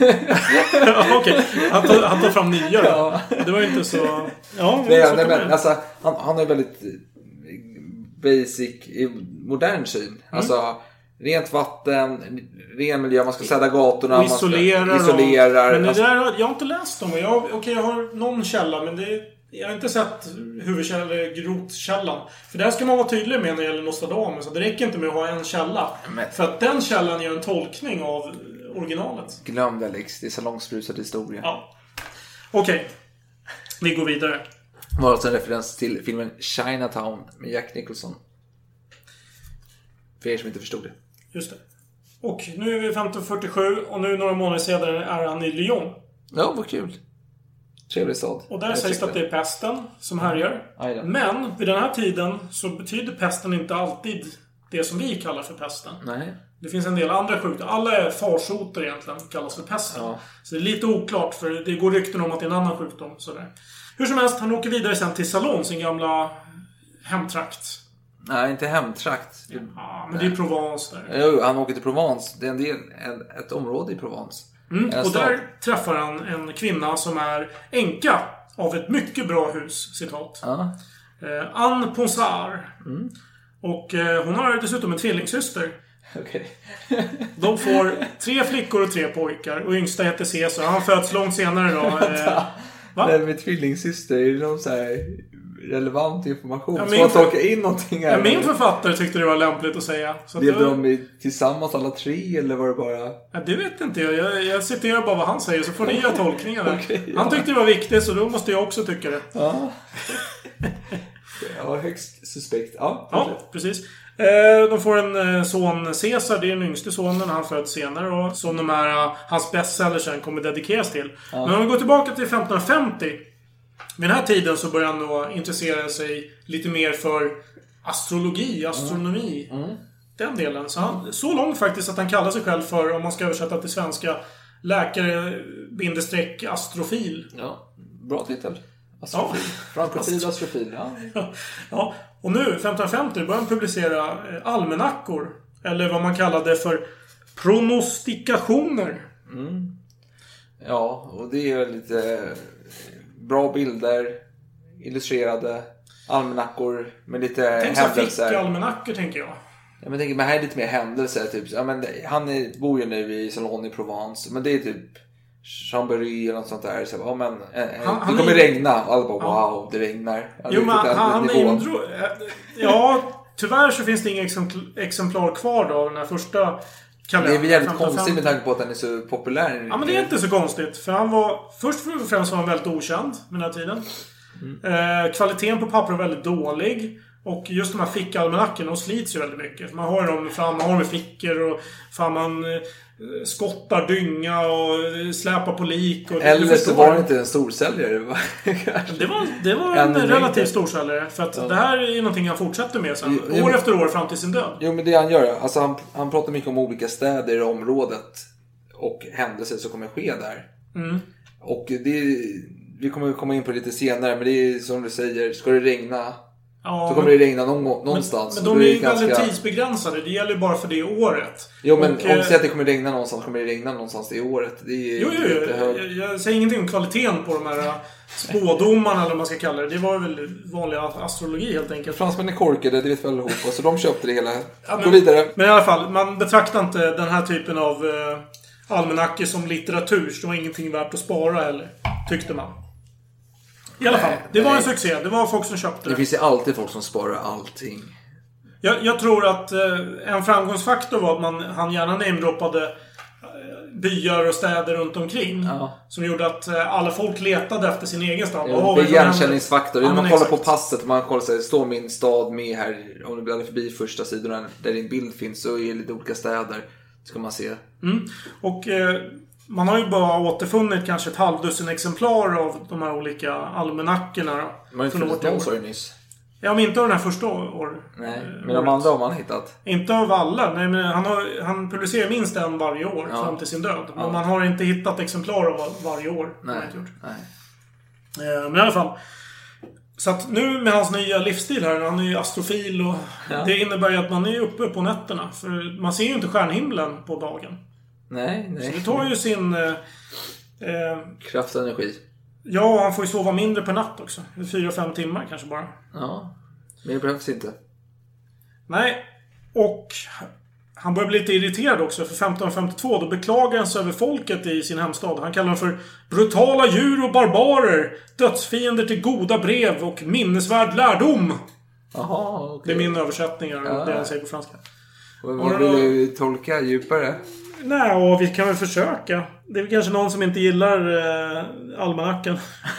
ja, Okej, han, tar, han tar fram nya då. Det var ju inte så... Ja, Nej, så nej, men, det. alltså, han, han ju väldigt eh, basic, i modern syn. Mm. Alltså, rent vatten, ren miljö, man ska städa gatorna. Och man ska- isolerar. isolerar. Och, men det alltså, där, jag har inte läst dem. Jag, okej, jag har någon källa, men det, jag har inte sett huvudkällan, eller grotkällan. För där ska man vara tydlig med när det gäller Nostradamus. Det räcker inte med att ha en källa. För att den källan gör en tolkning av originalet. Glöm det Alex, det är salongsberusad historia. Ja. Okej. Vi går vidare. Var alltså en referens till filmen Chinatown med Jack Nicholson. För er som inte förstod det. Just det. Och nu är vi 1547 och nu några månader senare är han i Lyon. Ja, vad kul. Trevlig stad. Och där Jag sägs det att det är pesten som härjar. Då. Men vid den här tiden så betyder pesten inte alltid det som vi kallar för pesten. Nej. Det finns en del andra sjukdomar. Alla farsoter egentligen kallas för pesten. Ja. Så det är lite oklart för det går rykten om att det är en annan sjukdom. Sådär. Hur som helst, han åker vidare sen till Salon, sin gamla hemtrakt. Nej, inte hemtrakt. Ja, men det är Provence där. Jo, han åker till Provence. Det är en del, ett område i Provence. Mm, och stad. där träffar han en kvinna som är änka av ett mycket bra hus, citat. Ja. Eh, Anne Ponsard. Och eh, hon har dessutom en tvillingsyster. Okej. (laughs) De får tre flickor och tre pojkar. Och yngsta heter Caesar. Han föds långt senare då. Eh, (laughs) va? Det här med tvillingsyster, är det någon så här relevant information? Ja, Ja, min Ska man för- tolka in någonting? Ja, min författare tyckte det var lämpligt att säga. Så att Levde de i- tillsammans alla tre eller var det bara... Ja, det vet inte jag. jag. Jag citerar bara vad han säger så får ni göra tolkningar. (laughs) Okej, ja. Han tyckte det var viktigt så då måste jag också tycka det. Ja. ja, högst suspekt. Ja, Ja, precis. Eh, De får en eh, son, Caesar. Det är den yngste sonen. Han föds senare. Och som de här, eh, hans bestseller sen kommer dedikeras till. Men om vi går tillbaka till 1550. Vid den här tiden så börjar han då intressera sig lite mer för astrologi, astronomi. Den delen. Så, han, så långt faktiskt att han kallar sig själv för, om man ska översätta till svenska, läkare bindestreck astrofil. Ja, bra titel. Astrofil. Frankofil, astrofil. Ja. (laughs) Ja, och nu, 1550, börjar han publicera eh, almanackor. Eller vad man kallade för pronostikationer. ja, och det är lite bra bilder, illustrerade almanackor med lite Tänk händelser. fickalmanackor, tänker jag. Ja, men tänker, men här är lite mer händelser. Typ. Ja, men han är, bor ju nu i Salon i Provence. Men det är typ Chambéry eller något sånt där. Så, ja, men, eh, Han- det han kommer är- regna. Och alla bara Ja. wow, det regnar. Ja, det Jo, är men riktigt han, han nivån. indro... eh, Ja, tyvärr så finns det inga exempl- exemplar kvar då av den här första Det kalendern. är väl jävligt 1550. konstigt med tanke på att den är så populär. Ja, men det är inte så konstigt. För han var... Först och främst var han väldigt okänd med den här tiden. Eh, kvaliteten på papper var väldigt dålig. Och just de här fickalmanackorna, de slits ju väldigt mycket. Man har dem fram, man har dem i fickor och fan man eh, skottar dynga och eh, släpar på lik. Och, Eller så var det inte en storsäljare. Det var, (laughs) det var En en, relativt mängd. storsäljare. För att det här är ju någonting han fortsätter med sen. Jo, jo, år men- efter år fram till sin död. Jo, men det han gör. Alltså, han, han pratar mycket om olika städer i området. Och händelser som kommer ske där. Mm. Och det, vi kommer komma in på det lite senare. Men det är som du säger, ska det regna Ja, så kommer men- det regna någon, någonstans. Men Och de är ju väldigt tidsbegränsade. Det gäller ju bara för det året. Jo men Och, om eh, du säger att det kommer regna någonstans kommer det regna någonstans det året. Det är Jo, jo, jo. Jag, jag säger ingenting om kvaliteten på de här äh, spådomarna eller vad man ska kalla det. Det var väl vanlig astrologi helt enkelt. Fransmän är korkade, det vet vi allihopa. Så de köpte det hela. Ja, Gå vidare. Men i alla fall, man betraktar inte den här typen av uh, almanackor som litteratur. Så det var ingenting värt att spara heller. Tyckte man. I alla fall, det var en succé. Det var folk som köpte Det det. finns ju alltid folk som sparar allting. Jag, jag tror att eh, en framgångsfaktor var att man, han gärna namedroppade eh, byar och städer runt omkring. Som gjorde att eh, alla folk letade efter sin egen stad. Ja, har det är igenkänningsfaktor. Ja, man kollar exakt. på passet och man kollar sig, står min stad med här, om du bläddrar förbi första sidorna där din bild finns så är det lite olika städer. Ska man se. Mm. Och eh, man har ju bara återfunnit kanske ett halvdussin exemplar av de här olika almanackorna. Man har ju från år funnit till någon år. sa du nyss. Ja, men inte av den här första år. Nej, eh, men de året. andra har man hittat. Inte av alla. Nej, men han, har, han publicerar minst en varje år Ja. fram till sin död. Men Ja. man har inte hittat exemplar av varje år. Nej. inte. Nej. Eh, Men i alla fall. Så att nu med hans nya livsstil här, han är ju astrofil och Ja. det innebär ju att man är uppe på nätterna. För man ser ju inte stjärnhimlen på dagen. Nej, Så nej. det tar ju sin... Eh, eh, Kraft och energi. ja, han får ju sova mindre per natt också. Fyra, fem timmar kanske bara. Ja. Men det behövs inte. Nej. Och han börjar bli lite irriterad också. För 1552 då beklagar han sig över folket i sin hemstad. Han kallar dem för brutala djur och barbarer. Dödsfiender till goda brev och minnesvärd lärdom. Jaha, Det okej. är min översättning av Ja. det han säger på franska. Vad, vad vill du tolka djupare? Nej, och vi kan väl försöka. Det är väl kanske någon som inte gillar eh, almanackan. (laughs)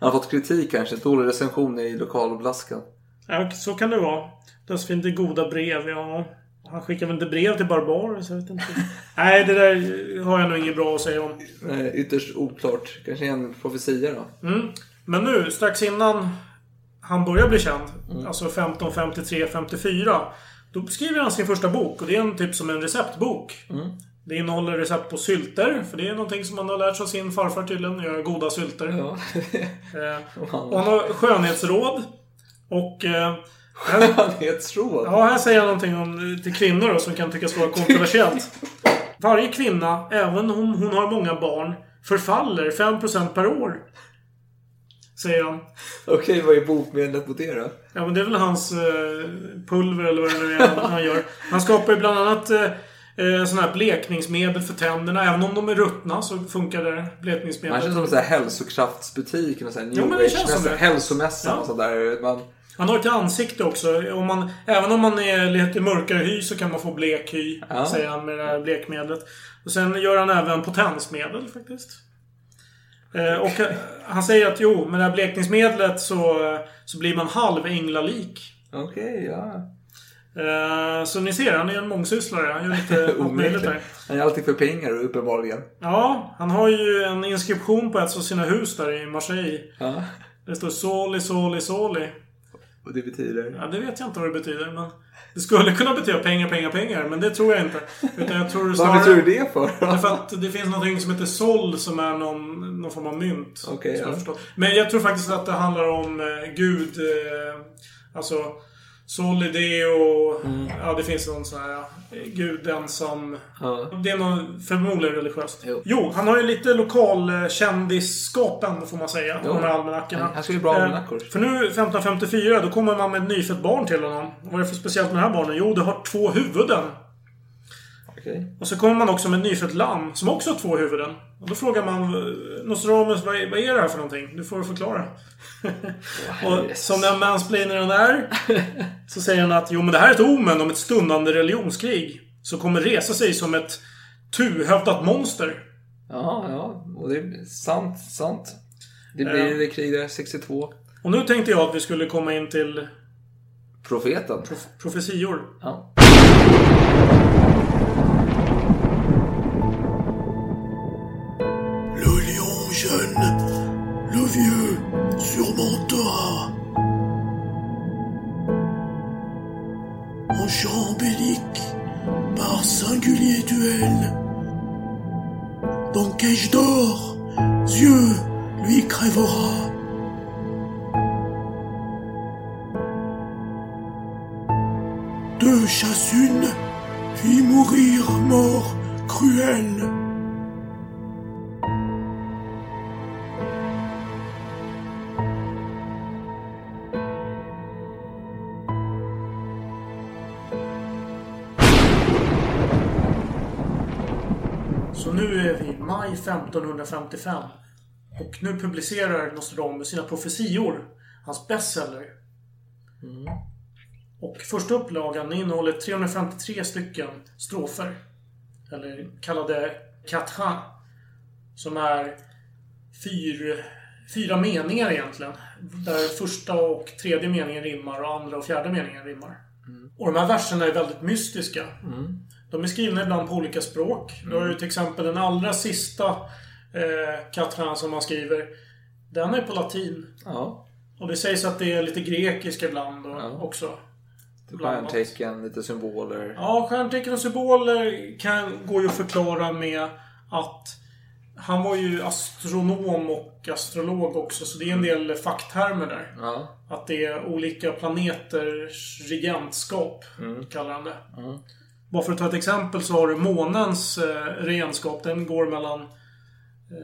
Han har fått kritik kanske. Dålig recension i lokalblaskan. Ja, så kan det vara. Dödsfiender till goda brev, ja. Han skickar väl inte brev till barbarer, så jag vet inte. (laughs) Nej, det där har jag nog inget bra att säga om. Nej, ytterst oklart. Kanske en profetia då? Mm. Men nu, strax innan han börjar bli känd, alltså 1553-54, då skriver han sin första bok. Och det är en typ som en receptbok. Det innehåller recept på sylter, för det är någonting som man har lärt sig av sin farfar tydligen, att göra goda sylter. Ja. (laughs) Eh, (laughs) och han har skönhetsråd. Och... Eh, Skönhetsråd? Ja, här säger jag någonting om, till kvinnor då, som kan tyckas vara kontroversiellt. Varje kvinna, även om hon har många barn, förfaller 5% per år. Säger han. Okej, vad är botemedlet mot det då? Ja, men det är väl hans eh, pulver eller vad det nu är han, han gör. Han skapar ju bland annat eh, eh, sådana här blekningsmedel för tänderna. Även om de är ruttna så funkar det Man blekningsmedel. känns som en sån här hälsokraftsbutik. Och sån här Jo, men det känns som det. hälsomässan Ja. och sådär. Man, Han har ett ansikte också. Om man, även om man är lite mörkare hy så kan man få blek hy. Ja. Säger han med det här blekmedlet. Och sen gör han även potensmedel faktiskt. Eh, och eh, han säger att jo, med det här blekningsmedlet så, så blir man halv änglalik. Okej, ja. Eh, så ni ser, han är en mångsysslare. Han gör lite (laughs) allt möjligt där. Han är alltid för pengar uppenbarligen. Ja, han har ju en inskription på ett av sina hus där i Marseille. Ja. Det står Soli, Soli, Soli. Och det betyder? Ja, det vet jag inte vad det betyder. Men det skulle kunna betyda pengar, pengar, pengar. Men det tror jag inte. Utan jag tror snarare... Varför tror du det för? Därför att det finns någonting som heter sol som är någon, någon form av mynt. Jag ja. förstår. Men jag tror faktiskt att det handlar om eh, Gud. Eh, alltså Solideo. Mm. Ja, det finns någon sån här ja, Gud ensam. Ja. Det är nog förmodligen religiöst. Jo. han har ju lite lokalkändisskapen får man säga. Jo. De här almanackorna. Han- skulle ju bra Eh, almanackor. För nu 1554 då kommer man med ett nyfött barn till honom. Vad är det för speciellt med det här barnet? Jo, det har två huvuden. Okej. Och så kommer man också med nyfött lamm som också har två huvuden. Och då frågar man Nostradamus, vad är, vad är det här för någonting? Du får förklara. och som den mansplainern är så säger han att jo men det här är ett omen om ett stundande religionskrig. Som kommer resa sig som ett tuhövdat monster. Ja, ja. Och det är sant, sant. Det blir det krig där 62. Och nu tänkte jag att vi skulle komma in till Profeten. profetior. Ja. Le vieux surmontera. En chant bélique, par singulier duel. Dans cage d'or, Dieu lui crèvera. Deux chasse une, puis mourir mort cruelle. Så nu är vi i maj 1555. Och nu publicerar Nostradamus sina profetior. Hans bestseller. Och första upplagan innehåller 353 stycken strofer. Eller kallade Quatrain. Som är fyr, fyra meningar egentligen. Där första och tredje meningen rimmar och andra och fjärde meningen rimmar. Och de här verserna är väldigt mystiska. De är skrivna ibland på olika språk. Du har ju till exempel den allra sista eh, Quatrain som man skriver. Den är på latin. Ja. Och det sägs att det är lite grekiska ibland och, också. blandat. Stjärntecken, lite symboler. Ja, stjärntecken och symboler kan, går ju att förklara med att han var ju astronom och astrolog också, så det är en del facktermer där. Ja. Att det är olika planeters regentskap, kallar han det. Bara för att ta ett exempel så har du månens eh, regentskap. Den går mellan eh,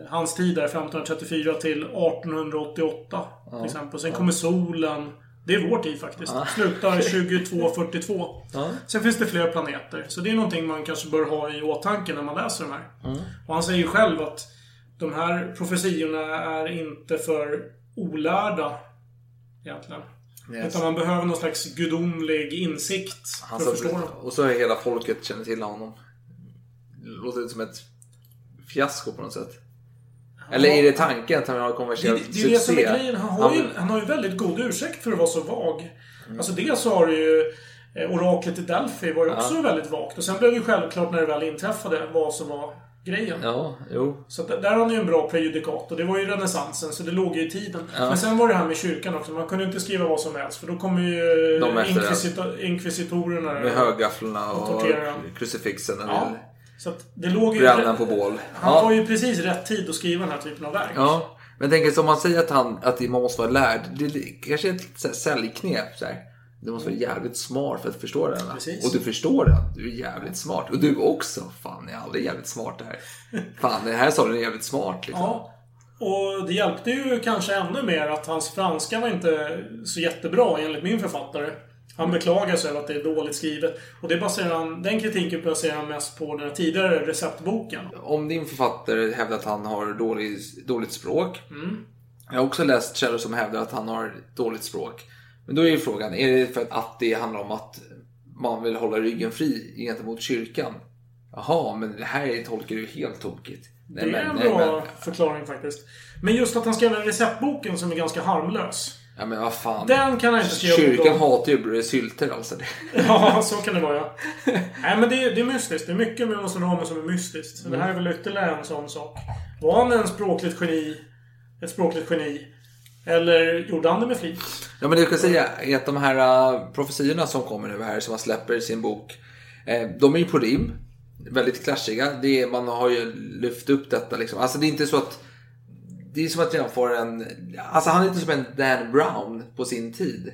hans tid där, 1534 till 1888. Till exempel. Sen kommer solen. Det är vår tid faktiskt. Slutar (laughs) 2242. Sen finns det fler planeter. Så det är någonting man kanske bör ha i åtanke när man läser de här. Och han säger ju själv att de här profetiorna är inte för olärda. Egentligen. Yes. Utan man behöver någon slags gudomlig insikt Han för att förstå dem. och så är hela folket känner till honom. Det låter inte som ett fiasko på något sätt. Eller är det tanken att han har Det, kommersiell det är det som är succé? grejen. Han har, ju, han har ju väldigt god ursäkt för att vara så vag. Alltså dels så har du ju eh, Oraklet i Delphi var ju också väldigt vagt. Och sen blev det ju självklart när det väl inträffade vad som var grejen. Ja, jo. Så att där har han ju en bra prejudikat. Och det var ju renässansen, så det låg ju i tiden. Ja. Men sen var det här med kyrkan också. Man kunde inte skriva vad som helst. För då kommer ju De efter inkvisito- inkvisitorerna. Med högafflarna och torterar han. krucifixen. och Ja. Så att det låg ju... på bål. Han Ja. var ju precis rätt tid att skriva den här typen av verk. Ja, men jag tänker som man säger att, han, att man måste vara lärd. Det är kanske ett så här säljknep. Så här. Du måste vara jävligt smart för att förstå den. Precis. Och du förstår den. Du är jävligt smart. Och du också. Fan, jag är aldrig jävligt smart här. (laughs) Fan, det här sa du är jävligt smart. Liksom. Ja. Och det hjälpte ju kanske ännu mer att hans franska var inte så jättebra enligt min författare. Han beklagar sig över att det är dåligt skrivet. Och det baserar han, den kritiken baserar han mest på den tidigare receptboken. Om din författare hävdar att han har dålig, dåligt språk. Mm. Jag har också läst källor som hävdar att han har dåligt språk. Men då är ju frågan, är det för att det handlar om att man vill hålla ryggen fri gentemot kyrkan? Jaha, men det här tolkar du helt tokigt. Nej, det är men- en nej, bra men- förklaring faktiskt. Men just att han skrev en receptboken som är ganska harmlös. Ja men vad fan. Den kan han inte skriva Kyrkan hatar ju sylter alltså. (laughs) Ja, så kan det vara ja. Nej men det, är- det är mystiskt. Det är mycket med Nostradamus som är mystiskt. Så det här är väl ytterligare en sån sak. Var han en språkligt geni? Ett språkligt geni? Eller gjorde han det med flit? Ja men det jag kan säga är att de här uh, profetiorna som kommer nu här som han släpper i sin bok. Eh, de är ju på rim. Väldigt clashiga. Det är, man har ju lyft upp detta liksom. Alltså det är inte så att det är som att jämföra en... Alltså han är inte som en Dan Brown på sin tid.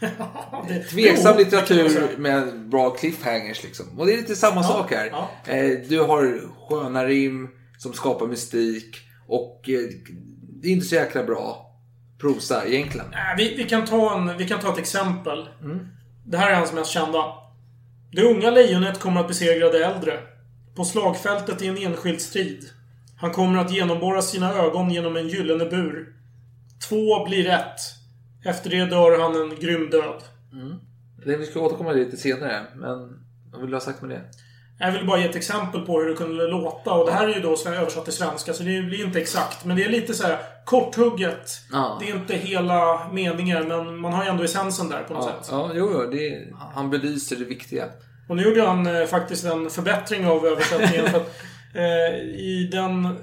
(laughs) Tveksam litteratur med bra cliffhangers liksom. Och det är lite samma sak här. ja. Eh, du har sköna rim som skapar mystik. Och eh, det är inte så jäkla bra prosa egentligen. Nej, vi, vi, kan ta en, vi kan ta ett exempel. Det här är hans mest kända. Det unga lejonet kommer att besegra det äldre. På slagfältet i en enskild strid. Han kommer att genomborra sina ögon genom en gyllene bur. Två blir ett. Efter det dör han en grym död. Det, vi ska återkomma lite senare. Men vad vill du ha sagt med det? Jag vill bara ge ett exempel på hur det kunde låta. Och det här är ju då översatt till svenska, så det blir inte exakt. Men det är lite så här korthugget. Ja. Det är inte hela meningar, men man har ju ändå essensen där på något Ja, sätt. ja jo, jo, det, han belyser det viktiga. Och nu gjorde han eh, faktiskt en förbättring av översättningen. för att, eh, I den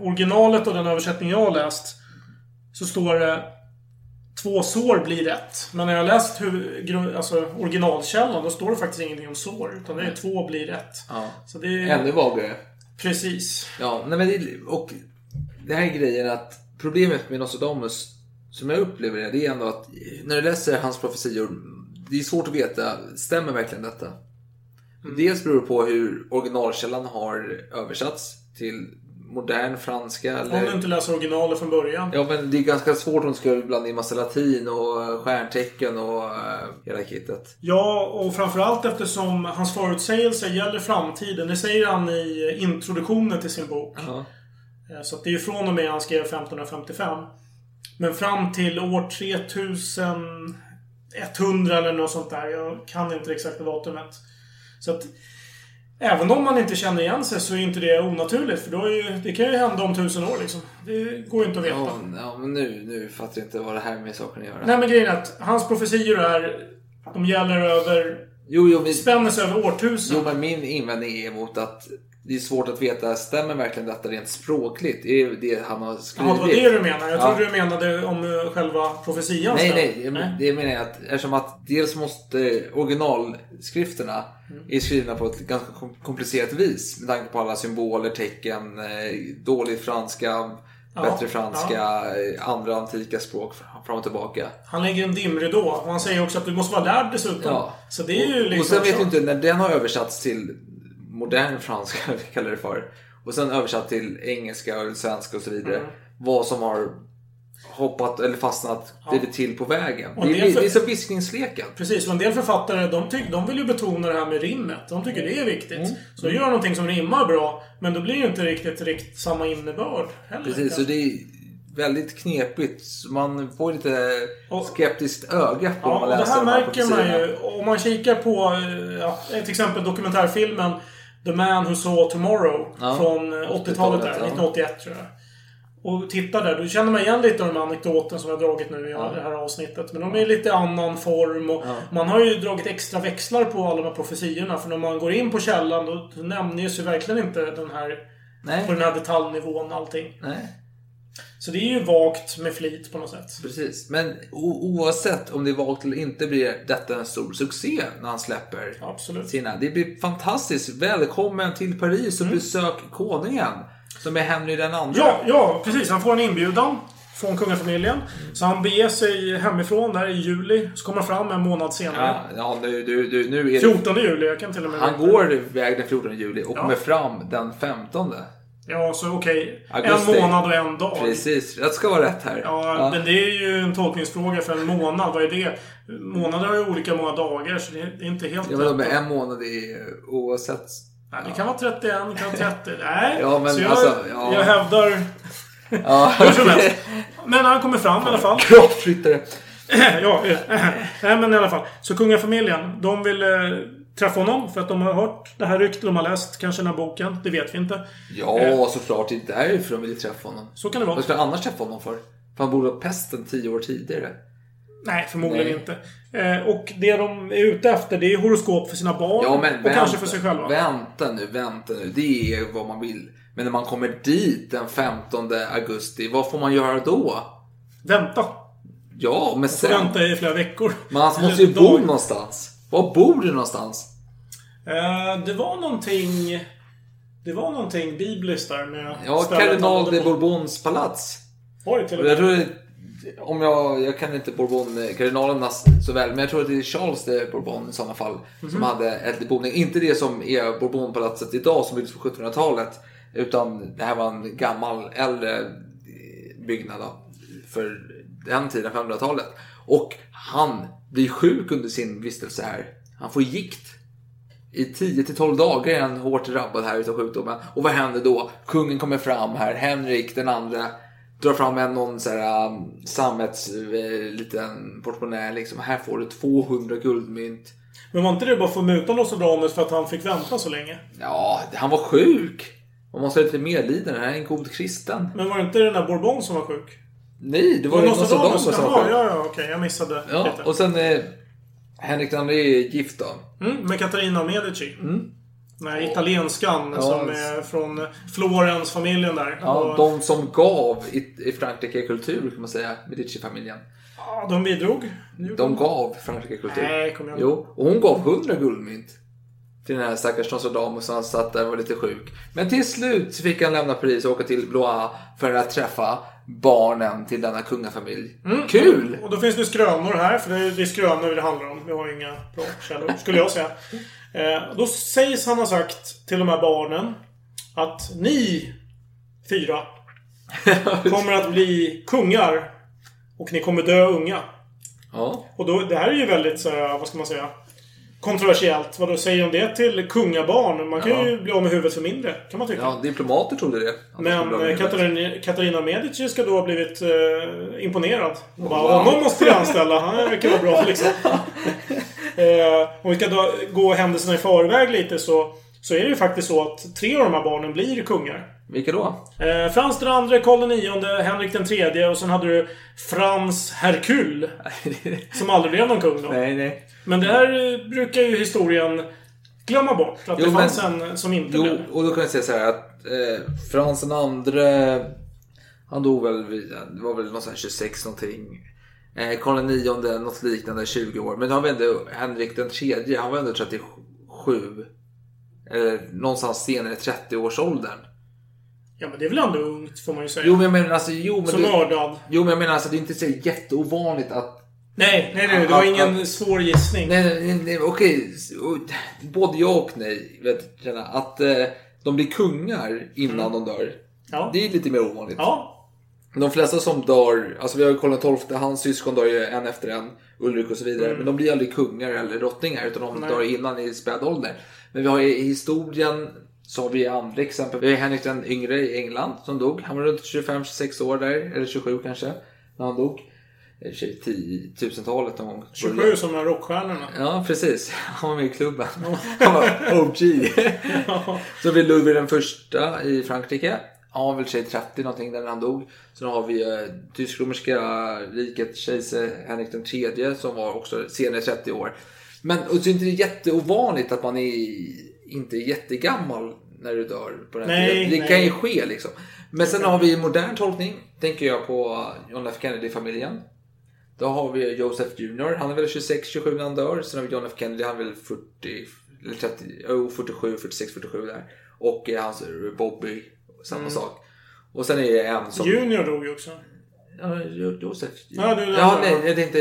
originalet och den översättning jag har läst så står det Två sår blir ett. Men när jag har läst hur, alltså, originalkällan då står det faktiskt ingenting om sår. Utan det är två blir ett. Ja. Så det är... Ännu vagare. Precis. Ja, nej men det, och det här är grejen att problemet med Nostradamus som jag upplever det, det är ändå att när du läser hans profetior, det är svårt att veta, stämmer verkligen detta? Dels beror det på hur originalkällan har översatts till modern franska. Om Eller... du inte läser originalet från början. Ja, men det är ganska svårt om du ska blanda in massa latin och stjärntecken och uh, hela kittet. Ja, och framförallt eftersom hans förutsägelser gäller framtiden. Det säger han i introduktionen till sin bok. Ja. Eh, Så det är ju från och med han skrev 1555. Men fram till år 3100 eller något sånt där. Jag kan inte det exakta datumet. Så att Även om man inte känner igen sig så är inte det onaturligt. För då är ju, det kan ju hända om tusen år liksom. Det går ju inte att veta. Ja, ja, men nu, nu fattar jag inte vad det här med saken att göra. Nej men grejen är att hans profetior är... De gäller över... Jo, jo, men, Spänner sig över årtusen. jo, men min invändning är mot att det är svårt att veta, stämmer verkligen detta rent språkligt? Är det det han har Ja, skrivit? det var det du menar. Jag Ja. trodde du menade om eh, själva profetian Nej, nej. jag- Det menar jag att eftersom att dels måste originalskrifterna Mm. är skrivna på ett ganska kom- komplicerat vis med tanke på alla symboler, tecken, eh, dålig franska, Ja, bättre franska, eh, andra antika språk fram och tillbaka. Han lägger en dimridå. Han säger också att du måste vara lärd dessutom. Ja. Så det är ju liksom... och sen vet du inte, när den har översatts till modern franska, (laughs) vi kallar det för, och sen översatt till engelska och svenska och så vidare, Mm. vad som har hoppat eller fastnat, blivit till på vägen. Och Det det är, för- det är så viskningsleken. Precis, och en del författare de, tyck, de vill ju betona det här med rimmet. De tycker det är viktigt. Mm. Så gör någonting som rimmar bra, men då blir det ju inte riktigt, riktigt samma innebörd heller. Precis, så det är väldigt knepigt. Man får lite skeptiskt öga på Ja, och man det läser här de här märker man ju. Om man kikar på eh, ja, till exempel dokumentärfilmen The Man Who Saw Tomorrow Ja, från eh, 80-talet där, 80-talet, ja. 1981 tror jag. Och tittar där, då känner man igen lite av de här anekdoten som jag har dragit nu i det här avsnittet. Men de är i lite annan form och man har ju dragit extra växlar på alla de här profetiorna. För när man går in på källan då nämns ju verkligen inte den här Nej. på den här detaljnivån allting. Nej, Så det är ju vagt med flit på något sätt. precis. Men oavsett om det är valt eller inte blir detta en stor succé när han släpper Absolut. sina. Det blir fantastiskt. Välkommen till Paris och besök konungen. Som är Henry den andra. Ja, ja, precis. Han får en inbjudan från kungafamiljen. Så han beger sig hemifrån där i juli. Så kommer han fram en månad senare. Ja, ja nu, du, du, nu är det... 14 juli, jag kan till och med... Han går iväg den 14 juli och Ja. kommer fram den 15. Ja, så okej. Augusti. En månad och en dag. Precis, rätt ska vara rätt här. Ja, men det är ju en tolkningsfråga för en månad. Vad är det? Månader har ju olika många dagar, så det är inte helt Ja, men en månad är oavsett. Nej, det kan vara 31, det kan vara 30. Nej, Ja, men så jag, alltså, ja. jag hävdar... Ja, (laughs) Hur som helst. (laughs) Men han kommer fram i alla fall. Kroppsryttare. (laughs) ja, nej men i alla fall. Så kungafamiljen, de vill eh, träffa honom för att de har hört det här ryktet. De har läst kanske den här boken. Det vet vi inte. Ja, såklart. Det är därför de vill träffa honom. Så kan det vara. Vad jag annars träffa honom för? För han borde ha pesten tio år tidigare. Nej, förmodligen Nej. inte. Eh, och det de är ute efter, det är horoskop för sina barn. Ja, men och vänta, kanske för sig själva. Vänta nu, vänta nu. Det är vad man vill. Men när man kommer dit den 15 augusti, vad får man göra då? Vänta. Ja, men Får sen... vänta i flera veckor. Man alltså måste ju bo någonstans. Var bor du någonstans? Eh, det var någonting... Det var någonting bibliskt där med... Ja, Kardinal de. Bourbons palats. Det till och Och jag med? tror om jag, jag kan inte Bourbon-kardinalerna så väl, men jag tror att det är Charles de Bourbon i sådana fall. Som Mhm. hade äldre boning. Inte det som är Bourbonpalatset idag som byggdes på 1700-talet. Utan det här var en gammal äldre eh, byggnad för den tiden, 500-talet. Och han blir sjuk under sin vistelse här. Han får gikt. I 10-12 dagar är han hårt drabbad här utav sjukdomen. Och vad händer då? Kungen kommer fram här, Henrik den andra drar fram en någon så här um, sammets eh, liten portmonnä liksom. Här får du 200 guldmynt. Men var inte det bara för att muta Nostradamus för att han fick vänta så länge? Ja, han var sjuk. Man måste ha lite medlidande. Han är en god kristen. Men var det inte den där Bourbon som var sjuk? Nej, det var ju Nostradamus som sjuk. ja, ja, okej. Jag missade Ja, lite. och sen eh, Henrik den andra är gift då. Mm, med Katarina Medici. Den här italienskan Ja, som är från Florens-familjen där. Ja, och, de som gav i, Frankrike kultur kan man säga. Medici-familjen. ja, de bidrog. De gav Frankrike kultur. Nej, kom igen. Jo, och hon gav 100 guldmynt. Till den här stackars Nostradamus som satt där och var lite sjuk. Men till slut fick han lämna Paris och åka till Blois för att träffa barnen till denna kungafamilj. Mm. Kul! Och då finns det skrönor här, för det är, det är skrönor det handlar om. Vi har inga bra källor, skulle jag säga. (laughs) Eh, då sägs han ha sagt till de här barnen att ni fyra (laughs) kommer att bli kungar och ni kommer dö unga. Ja. Och då, det här är ju väldigt, så vad ska man säga, kontroversiellt. Vad säger de det till kungabarn? Man kan Ja. ju bli av med huvudet för mindre, kan man tycka. ja, diplomater trodde det. Men eh, Katarina, Katarina Medici ska då ha blivit eh, imponerad. Och bara, Wow. Honom måste vi anställa. Han verkar vara bra (laughs) liksom. eh, om vi ska då gå händelserna i förväg lite så Så är det ju faktiskt så att tre av de här barnen blir kungar. Vilka då? Eh, Frans den andre, Karl IX, Henrik den tredje och sen hade du Frans Herkul. (laughs) som aldrig blev någon kung då. Nej, nej. Men det här eh, brukar ju historien glömma bort. Att Jo, det men- fanns en som inte Jo, blev. och då kan jag säga så här att eh, Frans den andre, han dog väl vid, det var väl någonstans 26 någonting. Eh, Karl IX, något liknande, 20 år. Men har vi ändå Henrik den tredje, han var ändå 37. Eller någonstans senare 30-årsåldern. Ja men det är väl ändå ungt får man ju säga. Jo men jag menar alltså, jo men Som mördad. Jo men jag menar alltså det är inte så jätteovanligt att Nej, nej, nej. Det var Ja, ingen ja. svår gissning. Nej, nej, nej, nej okej. Både ja och nej. Vet, känna, att eh, de blir kungar innan de dör. Mm. Ja. Det är lite mer ovanligt. Ja. De flesta som dör, alltså vi har ju Karl XII, hans syskon dör ju en efter en, Ulrik och så vidare. Mm. Men de blir aldrig kungar eller drottningar utan de Nej. dör innan i späd ålder. Men vi har i historien så har vi andra exempel. Vi har Henrik den yngre i England som dog. Han var runt 25-26 år där, eller 27 kanske, när han dog. Eh, 10-talet någon gång. 27 som de här rockstjärnorna. Ja, precis. (laughs) Han var med i klubben. (laughs) Han var OG. Så vi Ludvig den första i Frankrike. Han var väl tjej 30 någonting när han dog. Sen har vi eh, tysk-romerska riket kejsar Henrik den tredje som var också senare 30 år. Men och så är det inte jätteovanligt att man är inte är jättegammal när du dör på den Nej, tiden. Det nej. kan ju ske liksom. Men sen har vi modern tolkning. Tänker jag på John F Kennedy-familjen. Då har vi Joseph Jr. Han är väl 26-27 när han dör. Sen har vi John F Kennedy. Han är väl 40, eller 30, oh, 47, 46, 47 där. Och eh, hans Bobby. Samma Mm. sak. Och sen är det en som... Junior dog ju också. Ja, Jo- Joseph. Ja, du- ja, nej, jag tänkte...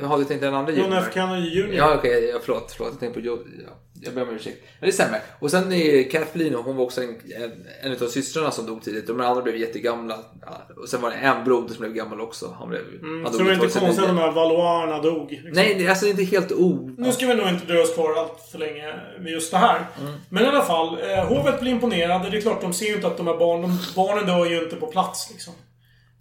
Jaha, du tänkte den andra John Junior. F Kennedy Junior. Ja, okej. ja, förlåt, förlåt. Jag tänkte på... Ja, jag ber om ursäkt. Men det stämmer. Och sen är Kathleen, hon var också en, en, en av systrarna som dog tidigt. De andra blev jättegamla. Och sen var det en broder som blev gammal också. Han blev... Mm, han så dog det var i inte konstigt 2009. att de här Valoirerna dog. Liksom. Nej, det- alltså det är inte helt o... Nu ska vi nog inte dra oss kvar allt för länge med just det här. Mm. Men i alla fall, eh, hovet blir imponerade. Det är klart, de ser ju inte att de här barn, de, barnen dör ju inte på plats liksom.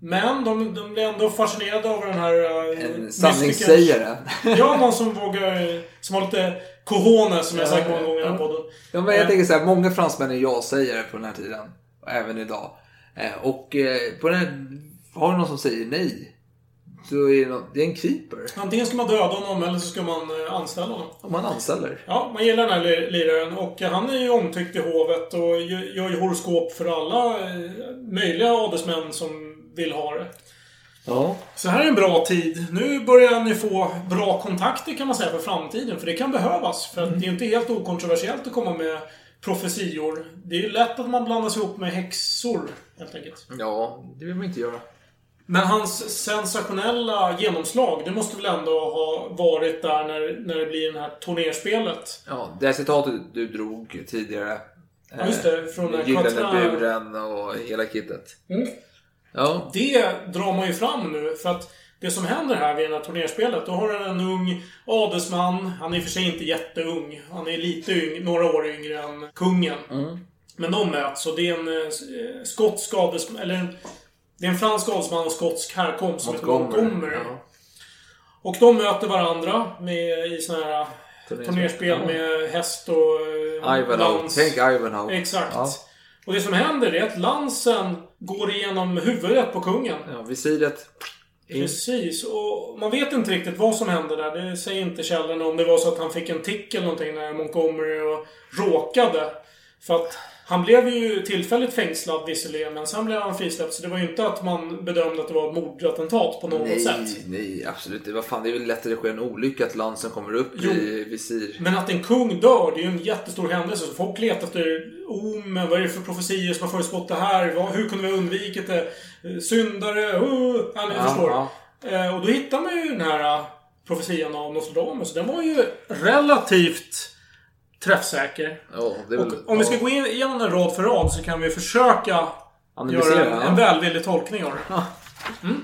Men de, de blir ändå fascinerade av den här... Eh, En sanningssägare. Ja, någon som vågar... Som har lite cojones, som jag har sagt många gånger i den här podden. Ja, men jag Eh, tänker så här, många fransmän är ja-sägare på den här tiden. Och även idag. Eh, Och eh, på den här, har du någon som säger nej? Så är det, någon, det är en keeper. Antingen ska man döda honom eller så ska man eh, anställa honom. Om man anställer. Ja, man gillar den här li- liraren och eh, han är ju omtyckt i hovet och gö- gör ju horoskop för alla eh, möjliga adelsmän som vill ha det. Ja. Så här är en bra tid. Nu börjar ni få bra kontakter kan man säga för framtiden. För det kan behövas. För att det är inte helt okontroversiellt att komma med profetior. Det är ju lätt att man blandas ihop med häxor, helt enkelt. Ja, det vill man inte göra. Men hans sensationella genomslag, det måste väl ändå ha varit där när, när det blir det här turnerspelet? Ja, det här citatet du drog tidigare. Ja, just det, från eh, den Gyllene buren och hela kittet. Mm. Ja. Det drar man ju fram nu för att det som händer här vid det här turnerspelet, då har du en ung adelsman. Han är i och för sig inte jätteung. Han är lite yng, några år yngre än kungen. Men de möts och det är en eh, skotsk adelsman, eller en, det är en fransk adelsman och skotsk härkomst som heter Montgomery. Ja. Och de möter varandra med, i såna här Turnerspel. turnerspel med häst och eh, Ivanhoe. Tänk Ivanhoe. Exakt. Ja. Och det som händer är att lansen går igenom huvudet på kungen. Ja, visiret. In. Precis, och man vet inte riktigt vad som hände där. Det säger inte källorna om det var så att han fick en tick eller någonting när Montgomery och råkade. För att han blev ju tillfälligt fängslad visserligen, men sen blev han frisläppt. Så det var ju inte att man bedömde att det var ett mordattentat på något Nej, sätt. nej, absolut inte. Vad fan, det är väl lätt att sker en olycka att lansen kommer upp Jo. i visir. Men att en kung dör, det är ju en jättestor händelse. Så folk letar efter oh, men vad är det för profetior som har förutspått det här? Vad, hur kunde vi ha undvikit det? Syndare, oh, ja, ni förstår. Eh, och då hittar man ju den här profetian av Nostradamus. Den var ju relativt träffsäker. Ja, väl, Och om vi ska gå in igenom den rad för rad så kan vi försöka göra en, ja. en välvillig tolkning av det. Mm.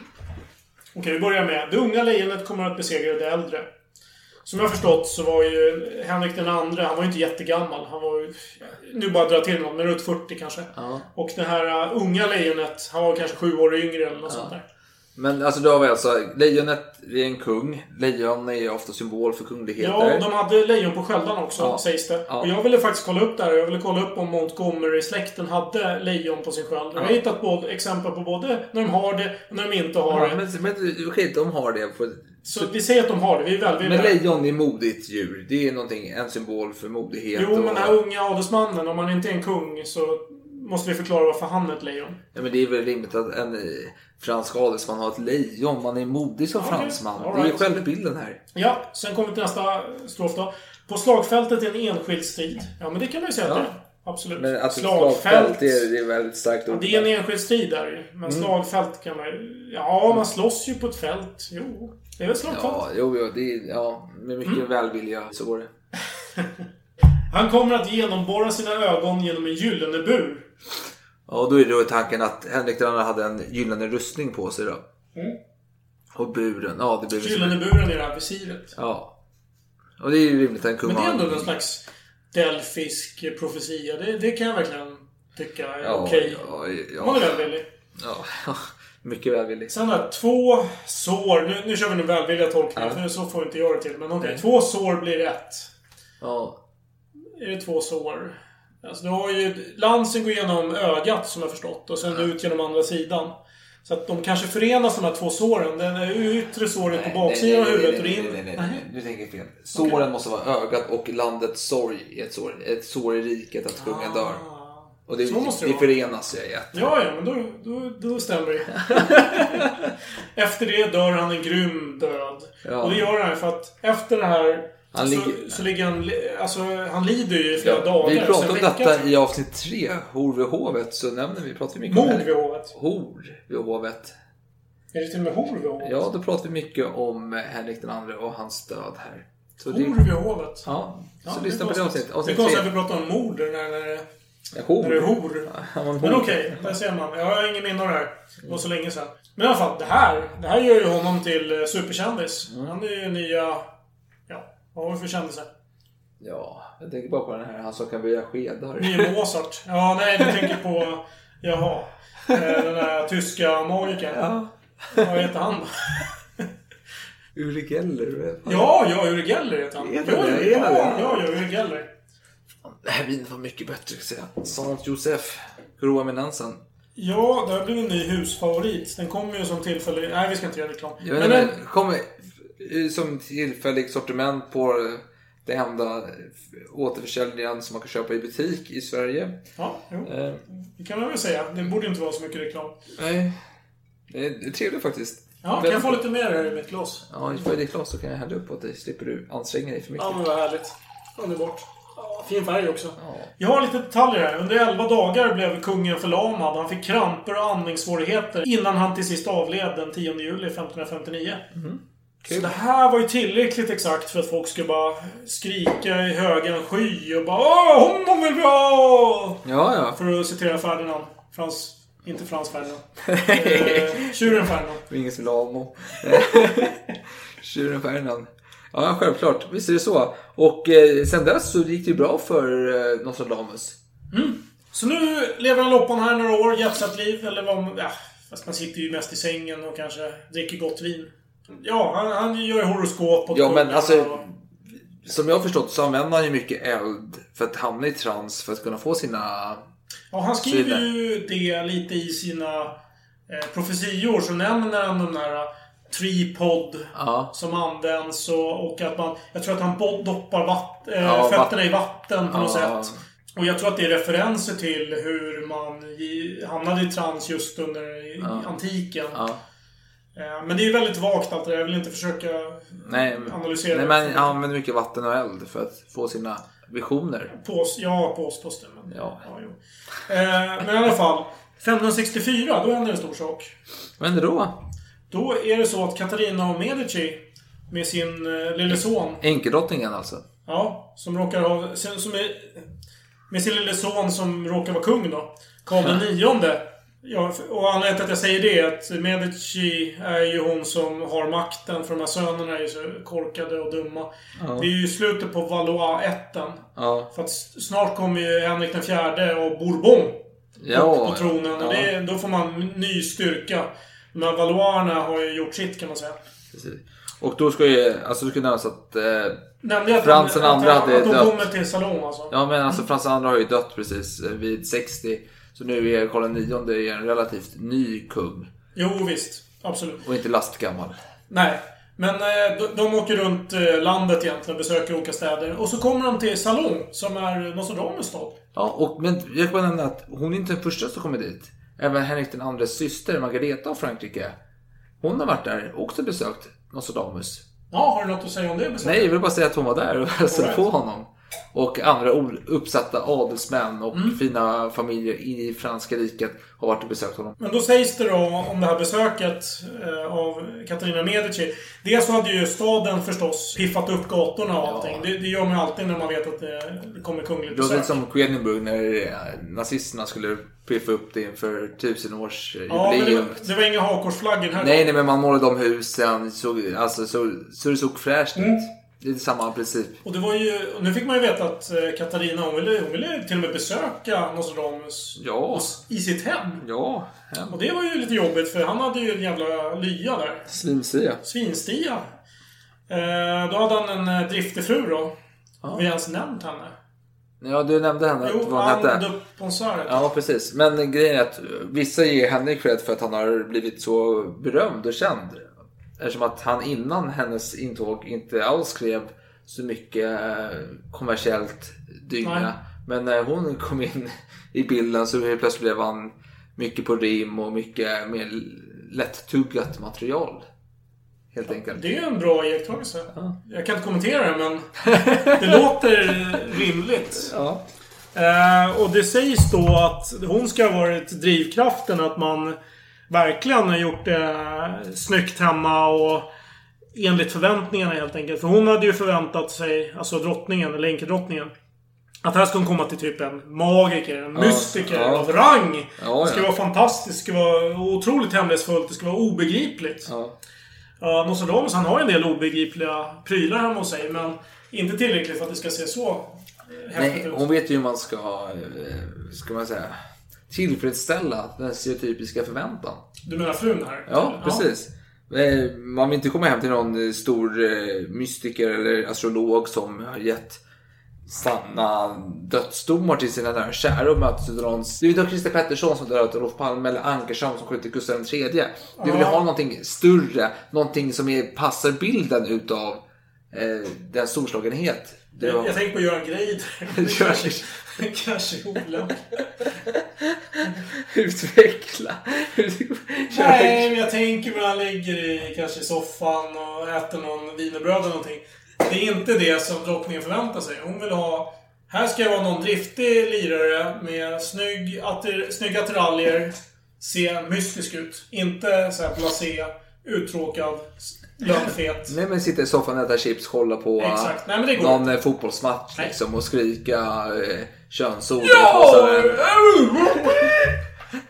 Okej, vi börjar med. Det unga lejonet kommer att besegra det äldre. Som jag förstått så var ju Henrik den andre, han var ju inte jättegammal. Han var ju, nu bara dra till något, men runt 40 kanske. Ja. Och det här uh, unga lejonet, han var kanske sju år yngre eller något sånt där. Men alltså då har vi alltså lejonet, är en kung. Lejon är ofta symbol för kungligheter. Ja, de hade lejon på sköldarna också, Ja. sägs det. Ja. Och jag ville faktiskt kolla upp det här. Jag ville kolla upp om Montgomery-släkten hade lejon på sin sköld. Jag har Ja. hittat både, exempel på både när de har det och när de inte har Ja, det. men, men skit, de har det. För, Så vi säger att de har det. Vi är välvilliga. men lejon är modigt djur. Det är någonting, en symbol för modighet. Jo, men och, den här unga adelsmannen, om han inte är en kung så måste vi förklara varför han är ett lejon. ja, men det är väl rimligt att en fransk adelsman har ett lejon. Man är modig som Okej, fransman. all Det är right. självbilden här. Ja, sen kommer vi till nästa strof då. På slagfältet är en enskild strid. Ja, men det kan man ju säga att Ja. det är. Absolut. Men att ett slagfält. slagfält är, det är väldigt starkt Ja, ord. det är en enskild strid där ju. Men Mm. slagfält kan man. Ja, man slåss ju på ett fält. Jo, det är väl slagfält. Ja, jo, jo, det är, ja, med mycket Mm. välvilja så går det. (laughs) Han kommer att genomborra sina ögon genom en gyllene bur. Ja, och då är det då tanken att Henrik II hade en gyllene rustning på sig då. Mm. Och buren, ja det blir väl som- Gyllene buren är det här visiret. Ja. Och det är ju rimligt en kung Men det är ändå någon slags delfisk profetia. Det, det kan jag verkligen tycka är Ja, okej. ja, ja. Man är välvillig. Ja, (laughs) mycket välvillig. Sen där, två sår. Nu, nu kör vi den välvilliga tolkningen, Ja. för så får vi inte göra det till. Men okej, Nej. två sår blir ett. Ja. Är det två sår? Alltså, du har ju... Lansen går igenom ögat, som jag förstått, och sen ut genom andra sidan. Så att de kanske förenas, de här två såren. Den är yttre såret på baksidan av huvudet och det nej, in... nej, nej, nej, nej, du tänker fel. Såren måste vara ögat och landets sorg är ett sår. Ett sår i riket att kungen dör. Och det, Ah. Så måste det det förenas ju i ett. Ja, ja, men då, då, då stämmer det. (laughs) efter det dör han en grym död. Ja. Och det gör han för att efter det här Han så, ligger- så ligger han... Alltså, han lider ju i flera Ja, dagar. vi så pratade en om detta i avsnitt 3, Hor vid hovet, så nämner vi, pratar vi mycket Mord om det. vid hovet. Hor vid hovet. Är det till och med hor vid hovet? Ja, då pratar vi mycket om Henrik II och hans död här. Så Hor vid hovet? Ja, så Ja, lyssna är på det avsnittet. Det är konstigt tre. att vi pratar om mord när, när, hor. när det är hor. Ja, men Men hor. okej, där ser man. Jag har ingen minne av det här. Det var så länge sedan. Men i alla fall, det här. Det här gör ju honom till eh, superkändis. Mm. Han är ju nya... Ja, vad har vi för kändisar? Ja, jag tänker bara på den här, han som kan böja skedar. Nye Mozart. Ja, nej, du tänker på... Jaha. Eh, Den där tyska magikern. Ja. Vad heter han då? Uri Geller. Ja, ja, Uri Geller heter han. Heter ja, det? ja, ja, Uri Geller. Det här vinet var mycket bättre, ska jag säga. Sant Josef, grova eminensen. Ja, det har blivit en ny husfavorit. Den kommer ju som tillfällig... Nej, vi ska inte göra reklam. Jag Men inte, den... kommer som tillfälligt sortiment på eh, det enda eh, återförsäljningen som man kan köpa i butik i Sverige. Ja, jo. Eh, Det kan man väl säga. Det borde inte vara så mycket reklam. nej, det är trevligt faktiskt. Ja, kan jag få lite mer här i mitt glas? Ja, jag ditt glas så kan jag hälla upp åt dig. Slipper du anstränga dig för mycket. Ja, men vad härligt. Underbart. Ja, fin färg också. Jag har lite detaljer här. Under 11 dagar blev kungen förlamad. Han fick kramper och andningssvårigheter innan han till sist avled den 10 juli 1559. Så det här var ju tillräckligt exakt för att folk skulle bara skrika i högan sky och bara Åh, honom vill vi ha! Ja, ja. För att citera Ferdinand. Frans... Inte Frans Ferdinand. (laughs) eh, Tjuren Ferdinand. Ingen vill ha honom. (laughs) Tjuren Ferdinand. Ja, självklart. Visst är det så. Och eh, sen dess så gick det ju bra för eh, Nostradamus. Så nu lever han loppan här några år, jetset-liv, eller vad man... Ja, fast man sitter ju mest i sängen och kanske dricker gott vin. Ja, han, han gör ju horoskop och Ja, men alltså... Som jag har förstått så använder han ju mycket eld för att hamna i trans för att kunna få sina... Ja, han skriver ju det lite i sina eh, profetior. Så nämner han de där eh, tripod Ja. som används och, och att man... Jag tror att han doppar vatt, eh, Ja, fötterna vatt- i vatten på något Ja. sätt. Och jag tror att det är referenser till hur man hamnade i trans just under Ja. antiken. Ja. Eh, Men det är ju väldigt vagt allt det där. Jag vill inte försöka Nej, analysera nej, det. men han använder mycket vatten och eld för att få sina visioner. Pås, ja, påstås det. Men, Ja. jo. Eh, men i alla fall. 1564, då händer en stor sak. Vad händer då? Då är det så att Katarina av Medici med sin eh, lille son, Enkeldrottningen alltså? ja, som råkar ha... Som är, med sin lille son som råkar vara kung då. Karl (laughs) den nionde. Ja, och anledningen till att jag säger det är att Medici är ju hon som har makten för de här sönerna är ju så korkade och dumma. Ja. Det är ju slutet på Valois-ätten. Ja. För att snart kommer ju Henrik den fjärde och Bourbon Ja. upp på tronen. Och det, då får man ny styrka. Men Valoisarna har ju gjort sitt kan man säga. Precis. Och då ska ju, alltså det ska nämnas att eh, att, Frans den andra hade att de dött. kommer till salong alltså? Ja men alltså Frans den andra har ju dött precis eh, vid 60. Så nu är Karl IX en relativt ny kung. Jo visst, absolut. Och inte lastgammal. Nej, men eh, de, de åker runt eh, landet egentligen, besöker olika städer. Och så kommer de till Salon, som är Nostradamus stad. Ja, och, men jag kan nämna att hon är inte den första som kommer dit. Även Henrik den andres syster, Margareta av Frankrike. Hon har varit där och också besökt Nostradamus. Ja, har du något att säga om det besöket? Nej, jag vill bara säga att hon var där och (laughs) hälsade på honom. Och andra uppsatta adelsmän och Mm. fina familjer i franska riket har varit och besökt honom. Men då sägs det då om det här besöket eh, av Katarina Medici. Dels så hade ju staden förstås piffat upp gatorna och allting. Det, det gör man ju alltid när man vet att det kommer kungligt Det var besök. lite som på Edinburgh när eh, nazisterna skulle piffa upp det inför tusenårsjubileum. Ja, men det, var- det var inga hakkorsflaggor här. Nej, nej, men man målade om husen såg, alltså, så, så det såg fräscht ut. Mm. Det är samma princip. Och det var ju... Nu fick man ju veta att eh, Katarina, hon ville, hon ville till och med besöka Nostradamus Ja. i sitt hem. Ja, hem. Och det var ju lite jobbigt för han hade ju en jävla lya där. Svinstia. Svinstia. Eh, då hade han en eh, driftig fru då. Har vi ens nämnt henne? Ja, du nämnde henne. Jo, vad hon hette. Ponsard. Ja, precis. Men grejen är att vissa ger henne cred för att han har blivit så berömd och känd. Eftersom att han innan hennes intåg inte alls skrev så mycket eh, kommersiellt dynga. Men när hon kom in i bilden så plötsligt blev han mycket på rim och mycket mer lättuggat material. Helt enkelt. Det är en bra iakttagelse. Jag kan inte kommentera det, men (laughs) det låter rimligt. Ja. Eh, och det sägs då att hon ska ha varit drivkraften att man verkligen har gjort det snyggt hemma och enligt förväntningarna helt enkelt. För hon hade ju förväntat sig, alltså drottningen, eller enkedrottningen, att här ska hon komma till typ en magiker, en mystiker ja. av rang. Ja, det ska vara fantastiskt, det ska vara otroligt hemlighetsfullt, det ska vara obegripligt. Ja. Ja, Nostradamus han har ju en del obegripliga prylar hemma hos sig, men inte tillräckligt för att det ska se så häftigt Nej, ut. hon vet ju hur man ska, eh, ska man säga, tillfredsställa den stereotypiska förväntan. Du menar frun här? Ja, precis. Eh, Man vill inte komma hem till någon eh, stor eh, mystiker eller astrolog som har gett sanna dödsdomar till sina nära kära och möts av någon... Du vet Christer Pettersson som dödat Olof Palme eller Ankersson som skjuter Gustav III. Du vill ju Ja. ha någonting större, någonting som är, passar bilden utav eh, den storslagenhet. Det Jag, var- jag tänker på Göran Greider. Kanske, kanske olämpligt. Utveckla. (laughs) Nej, men jag tänker när han ligger i kanske i soffan och äter någon wienerbröd eller någonting. Det är inte det som drottningen förväntar sig. Hon vill ha... Här ska jag vara någon driftig lirare med snygg atter, snygga attiraljer. Se mystisk ut. Inte så här blasé, uttråkad, lönnfet. Nej men sitta i soffan, äta chips, kolla på Exakt. Nej, men det går någon eh, fotbollsmatch liksom och skrika eh, könsord. Ja! och.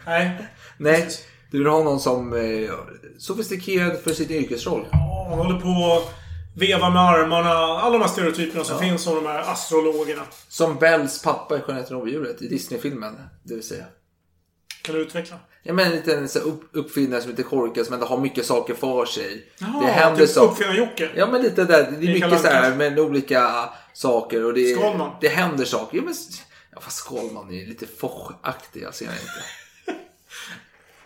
Nej. Nej, du vill ha någon som är sofistikerad för sin yrkesroll. Ja, Han håller på och vevar med armarna. Alla de här stereotyperna som finns av de här astrologerna. Som Bells pappa i Skönheten och odjuret i Disney-filmen. Det vill säga. Kan du utveckla? Ja, men en liten så upp, uppfinnare som är lite korkad som ändå har mycket saker för sig. Jaha, det händer typ saker. Uppfinnar-Jocke? Ja men lite där. Det är Mikael mycket så här med olika saker. Och det, Skalman. det händer saker. Ja, men, ja, fast Skalman är lite Foch-aktig. Jag ser inte. (laughs)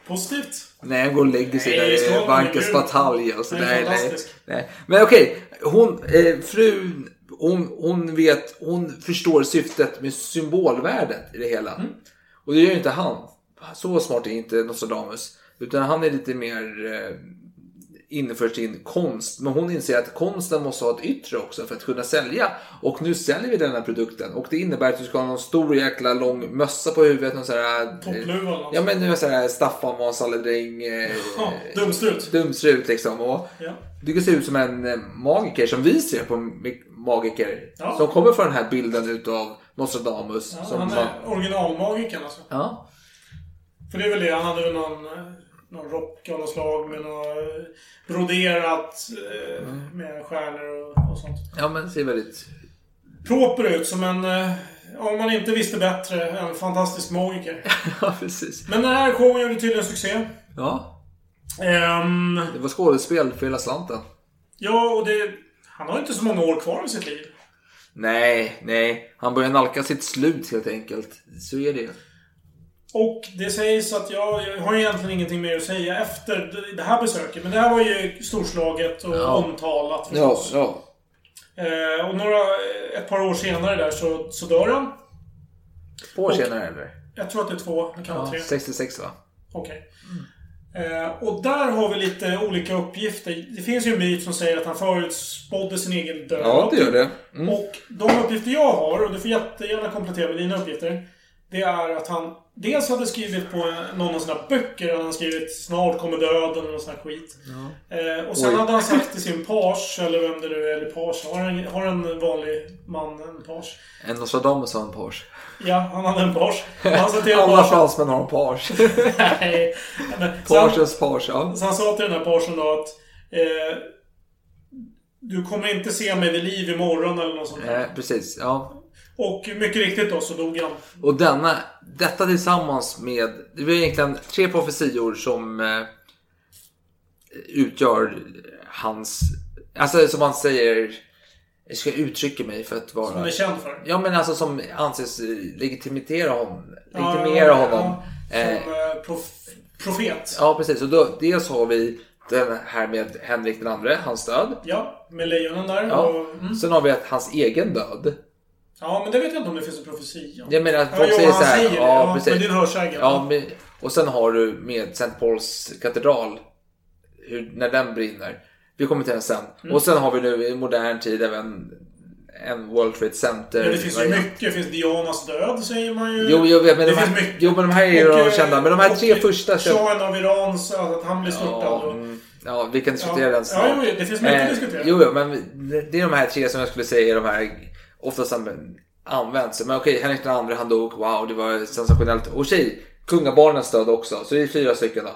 Positivt. Nej, han går och lägger sig Nej, där i bankens batalj och så. Han är Nej, nej, nej. Men okej, hon, eh, frun, hon, hon vet, hon förstår syftet med symbolvärdet i det hela. Mm. Och det gör ju inte han. Så smart är inte Nostradamus. Utan han är lite mer eh, inne för sin konst. Men hon inser att konsten måste ha ett yttre också för att kunna sälja. Och nu säljer vi den här produkten. Och det innebär att du ska ha någon stor jäkla lång mössa på huvudet. Någon sån här, eh, Toppluva. Ja men nu är så här Staffan var en salledräng. Eh, Ja, dumstrut. dumstrut liksom. Och Ja. Du kan se ut som en eh, magiker som vi ser på magiker. Ja. Som kommer från den här bilden utav Nostradamus. Ja, som han är originalmagikern alltså. Ja. För det är väl det. Han hade väl någon, eh, någon rock av något slag med något eh, broderat eh, Mm. med stjärnor och, och sånt. ja men ser väldigt... Proper ut som en, eh, om man inte visste bättre, en fantastisk magiker. (laughs) ja precis. Men den här showen gjorde tydligen succé. Ja. Ehm, Det var skådespel för hela slanten. ja, och det... Han har inte så många år kvar i sitt liv. Nej, nej. Han börjar nalka sitt slut helt enkelt. Så är det. Och det sägs att jag, jag har egentligen ingenting mer att säga efter det- här besöket. Men det här var ju storslaget och Ja. omtalat Ja, förstås. ja. Eh, och några, ett par år senare där så, så dör han. Två år Och- senare eller? Jag tror att det är två, det kan vara Ja, tre. 66 va? Okej. Eh, och där har vi lite olika uppgifter. Det finns ju en myt som säger att han förutspådde sin egen död. Ja, det gör det. Mm. Och de uppgifter jag har, och du får jättegärna komplettera med dina uppgifter. Det är att han dels hade skrivit på någon av sina böcker, han hade skrivit Snart kommer döden eller någon sån här skit. Eh, och sen Oj. hade han sagt (laughs) till sin page, eller vem det nu är, eller page. Har en, har en vanlig man en page? En Nostradamus har en page. Ja, han hade en page. Och (laughs) Alla pagen- fransmän har en page. (laughs) Nej. Pages page, ja. Så han sa till den här parsen då att eh, Du kommer inte se mig vid liv imorgon eller något sånt där. Eh, precis, ja. Och mycket riktigt då så dog han. Och denna, detta tillsammans med, det var egentligen tre profetior som eh, utgör hans, alltså som han säger, jag ska uttrycka mig för att vara... Som är känd för. Ja men alltså som anses eh, legitimitera honom. Legitimera ja, honom. Ja, Eh, som eh, prof, profet. ja precis, och då, dels har vi den här med Henrik den andre, hans död. Ja, med lejonen där. Ja. Och, mm. Sen har vi att hans egen död. Ja, men det vet jag inte om det finns en profetia. Jag menar att Ja, folk jo, säger han så här. säger det. ja, Ja, precis. men det är en hörsägen. Ja, men, och sen har du med St. Pauls katedral. Hur, när den brinner. Vi kommer till den sen. Mm. Och sen har vi nu i modern tid även en World Trade Center. Men det finns ju mycket. Det finns Dianas död säger man ju. Jo, jag vet, men det de här- finns mycket. jo, men de här är ju de eh, kända. Men de här tre första Shahen av Iran, så att han blir störtad. Ja, mm, ja, vi kan diskutera Ja. den snart. Ja, jo, det finns mycket att diskutera. Jo, jo, men det är de här tre som jag skulle säga är de här oftast anv- används. Men okej, Henrik den andre han dog. Wow, det var sensationellt. Och tjej, kungabarnens död också. Så det är fyra stycken då.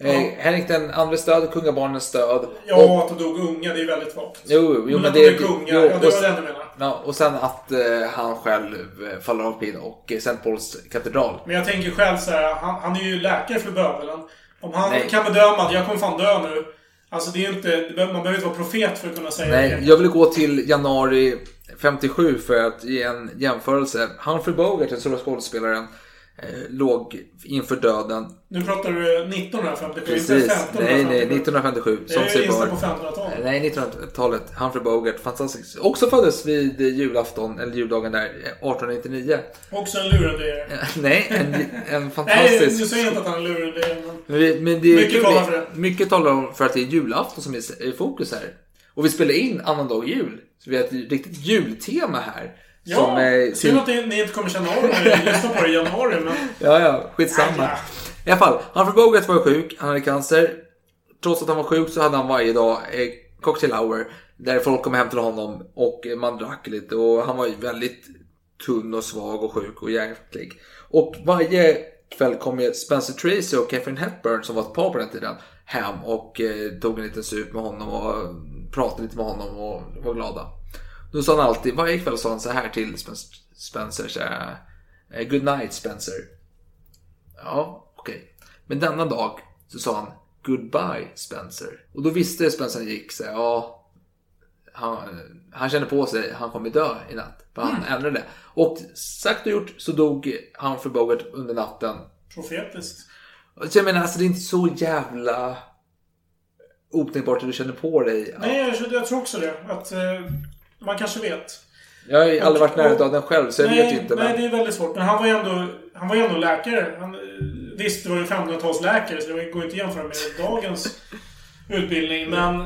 Eh, Henrik den andres död, kungabarnens död. Ja, och, att de dog unga, det är väldigt vagt. jo, jo, men men det de är kungar, jo, ja, det var menade. Ja, och sen att eh, han själv eh, faller av pinn och eh, St. Pauls katedral. Men jag tänker själv så här, han, han är ju läkare för bövelen. Om han Nej. kan bedöma att jag kommer fan dö nu. Alltså det är inte, man behöver inte vara profet för att kunna säga Nej, det. jag vill gå till januari 57 för att ge en jämförelse. Humphrey Bogart, den stora skådespelaren, eh, låg inför döden. Nu pratar du 1957, inte Precis. 1557. Nej, nej, 1957. Det Som är sig bör. på 1500-talet. Nej, 1900-talet. Humphrey Bogart, fantastiskt. Också föddes vid julafton, eller juldagen där, eh, 1899. Också en lurendrejare. (laughs) Nej, en, en Nej, fantastisk... du säger inte att han är lurendrejare, men... Men, det är Mycket talar för det. Mycket talar för att det är julafton som är i fokus här. Och vi spelar in annandag jul. Så vi har ett riktigt jultema här. Ja, som, eh, synd att ni, inte kommer känna av det när ni lyssnar på det i januari, men... Ja, ja, skitsamma. I alla fall, Humphrey Bogart var sjuk, han hade cancer. Trots att han var sjuk så hade han varje dag eh, cocktail hour. Där folk kom hem till honom och eh, man drack lite. Och han var ju väldigt tunn och svag och sjuk och jäklig. Och varje kväll kom ju Spencer Tracy och Catherine Hepburn som var ett par på den tiden hem och eh, tog en liten sup med honom och pratade lite med honom och var glada. Då sa han alltid, varje kväll sa han så här till Spencer, så här, eh, Good night Spencer. Ja, okej. Men denna dag så sa han Goodbye Spencer. Och då visste Spencer gick så här, ja. Han, han kände på sig, han kommer dö i natt. För han Mm. ändrade det. Och sagt och gjort så dog Humphrey Bogart under natten. Profetiskt. Så jag menar, alltså det är inte så jävla otänkbart att du känner på dig. Nej, jag, jag tror också det. Att eh, man kanske vet. Jag har ju aldrig varit nära och- döden själv så jag nej, vet ju inte. Nej, Men... det är väldigt svårt. Men han var ju ändå, han var ju ändå läkare. Han, eh, visst, det var ju 1500-talsläkare så det går inte att jämföra med dagens utbildning. Men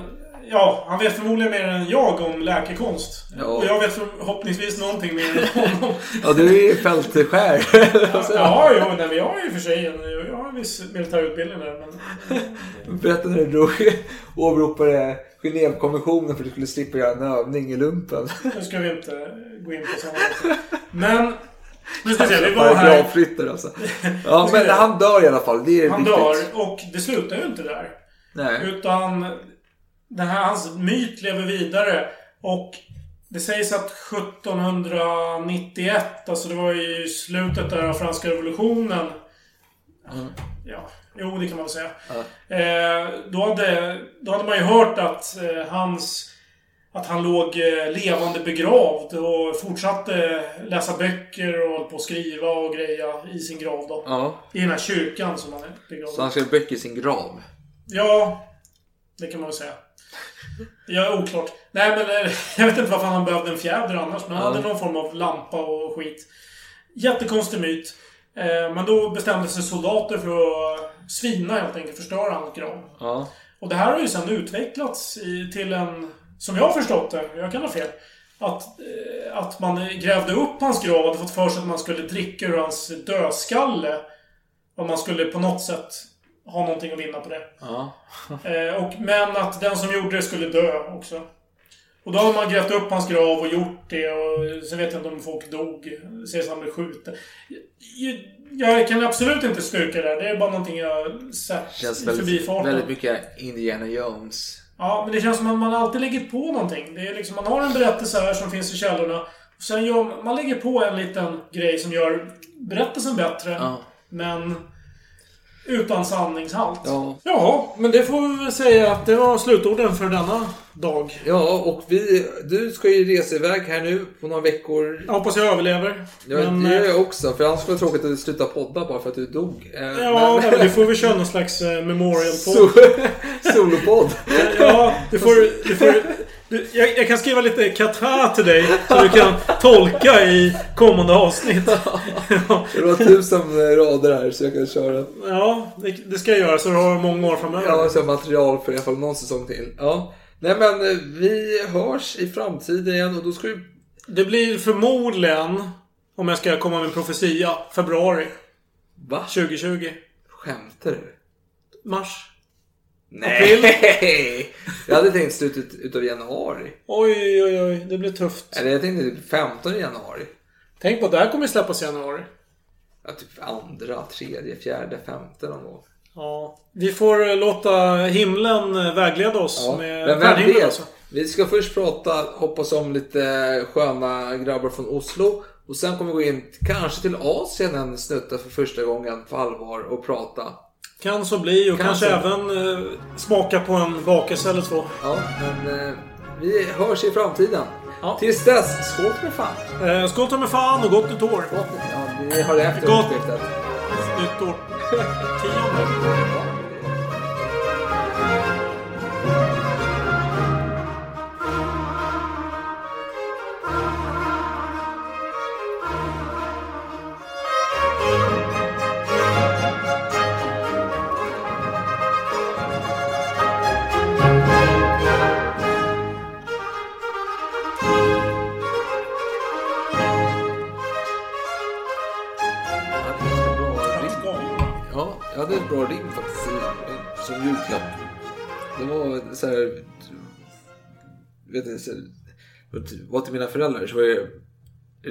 ja, han vet förmodligen mer än jag om läkekonst. Ja. Och jag vet förhoppningsvis någonting mer än honom. (laughs) Ja, du är ju fältskär. (laughs) ja, jo, nej, men jag har ju för sig jag har en viss militär utbildning där. Men, Berätta när du drog åberopade Genèvekonventionen för att du skulle slippa göra en övning i lumpen. nu ska vi inte gå in på sådana. Men, nu ska vi se, vi var här. Alltså. Ja, men han dör i alla fall. Det är Han viktigt. dör och det slutar ju inte där. Nej. Utan den här, hans myt lever vidare. Och det sägs att 1791, alltså det var i slutet där av franska revolutionen. Ja, jo det kan man väl säga. Eh, då, hade, då hade man ju hört att eh, hans... Att han låg eh, levande begravd och fortsatte läsa böcker och höll på att skriva och greja i sin grav då. Ja. I den här kyrkan som han är begravd Så han skrev böcker i sin grav. Ja, det kan man väl säga. Ja, oklart. Nej, men eh, (laughs) jag vet inte varför han behövde en fjäder annars. Men han Ja. hade någon form av lampa och skit. Jättekonstig myt. Eh, Men då bestämde sig soldater för att svina helt enkelt. Förstöra hans grav. Ja. Och det här har ju sedan utvecklats i, till en... Som jag har förstått det, jag kan ha fel. Att, eh, att man grävde upp hans grav och hade fått för sig att man skulle dricka ur hans dödskalle. Och man skulle på något sätt ha någonting att vinna på det. Ja. (laughs) Eh, och, men att den som gjorde det skulle dö också. Och då har man grävt upp hans grav och gjort det och sen vet jag inte om folk dog. Sägs han blev skjuten. Jag, jag kan absolut inte styrka det. Det är bara någonting jag sett Känns väldigt, förbifarten. väldigt mycket Indiana Jones. Ja, men det känns som att man alltid lägger på någonting. Det är liksom, man har en berättelse här som finns i källorna. Och sen gör man, man lägger på en liten grej som gör berättelsen bättre. Ja. Men utan sanningshalt. Ja. Ja, men det får vi väl säga att det var slutorden för denna dag. Ja, och vi, du ska ju resa iväg här nu på några veckor. Jag hoppas jag överlever. Ja, men, det gör eh, jag också. För annars skulle det vara tråkigt att sluta podda bara för att du dog. Eh, Ja, men... du (laughs) får väl köra någon slags eh, memorial på. So- (laughs) Solopodd. Ja, du får... Du får du, jag, jag kan skriva lite katra till dig så du kan tolka i kommande avsnitt. Det var tusen rader här så jag kan köra. Ja, det, det ska jag göra så du har många år framöver. Ja, så har jag material för i alla fall någon säsong till. Ja. Nej men eh, vi hörs i framtiden igen och då ska vi... Det blir förmodligen, om jag ska komma med en profetia, februari Va? 2020. Skämtar du? Mars. Nej! Jag hade tänkt slutet utav januari. Oj, oj, oj. Det blir tufft. Eller jag tänkte typ 15 januari. Tänk på att det här kommer släppas i januari. Ja, typ andra, tredje, fjärde, femte någon gång. Ja. Vi får eh, låta himlen eh, vägleda oss Ja, med men vem vet? alltså. Vi ska först prata, hoppas om lite sköna grabbar från Oslo. Och sen kommer vi gå in kanske till Asien en snutta för första gången på allvar och prata. Kan så bli och Kan kanske så. även eh, smaka på en bakelse eller två. Ja, men eh, vi hörs i framtiden. Ja. Tills dess, skål med fan! Eh, skål med fan och gott nytt år. Ja, vi har det efter Gott. årsskiftet. Nytt år. (laughs) Tionde. Hade ett bra rim faktiskt som julklapp. Det var så här... Vet du, så här, var till mina föräldrar så var det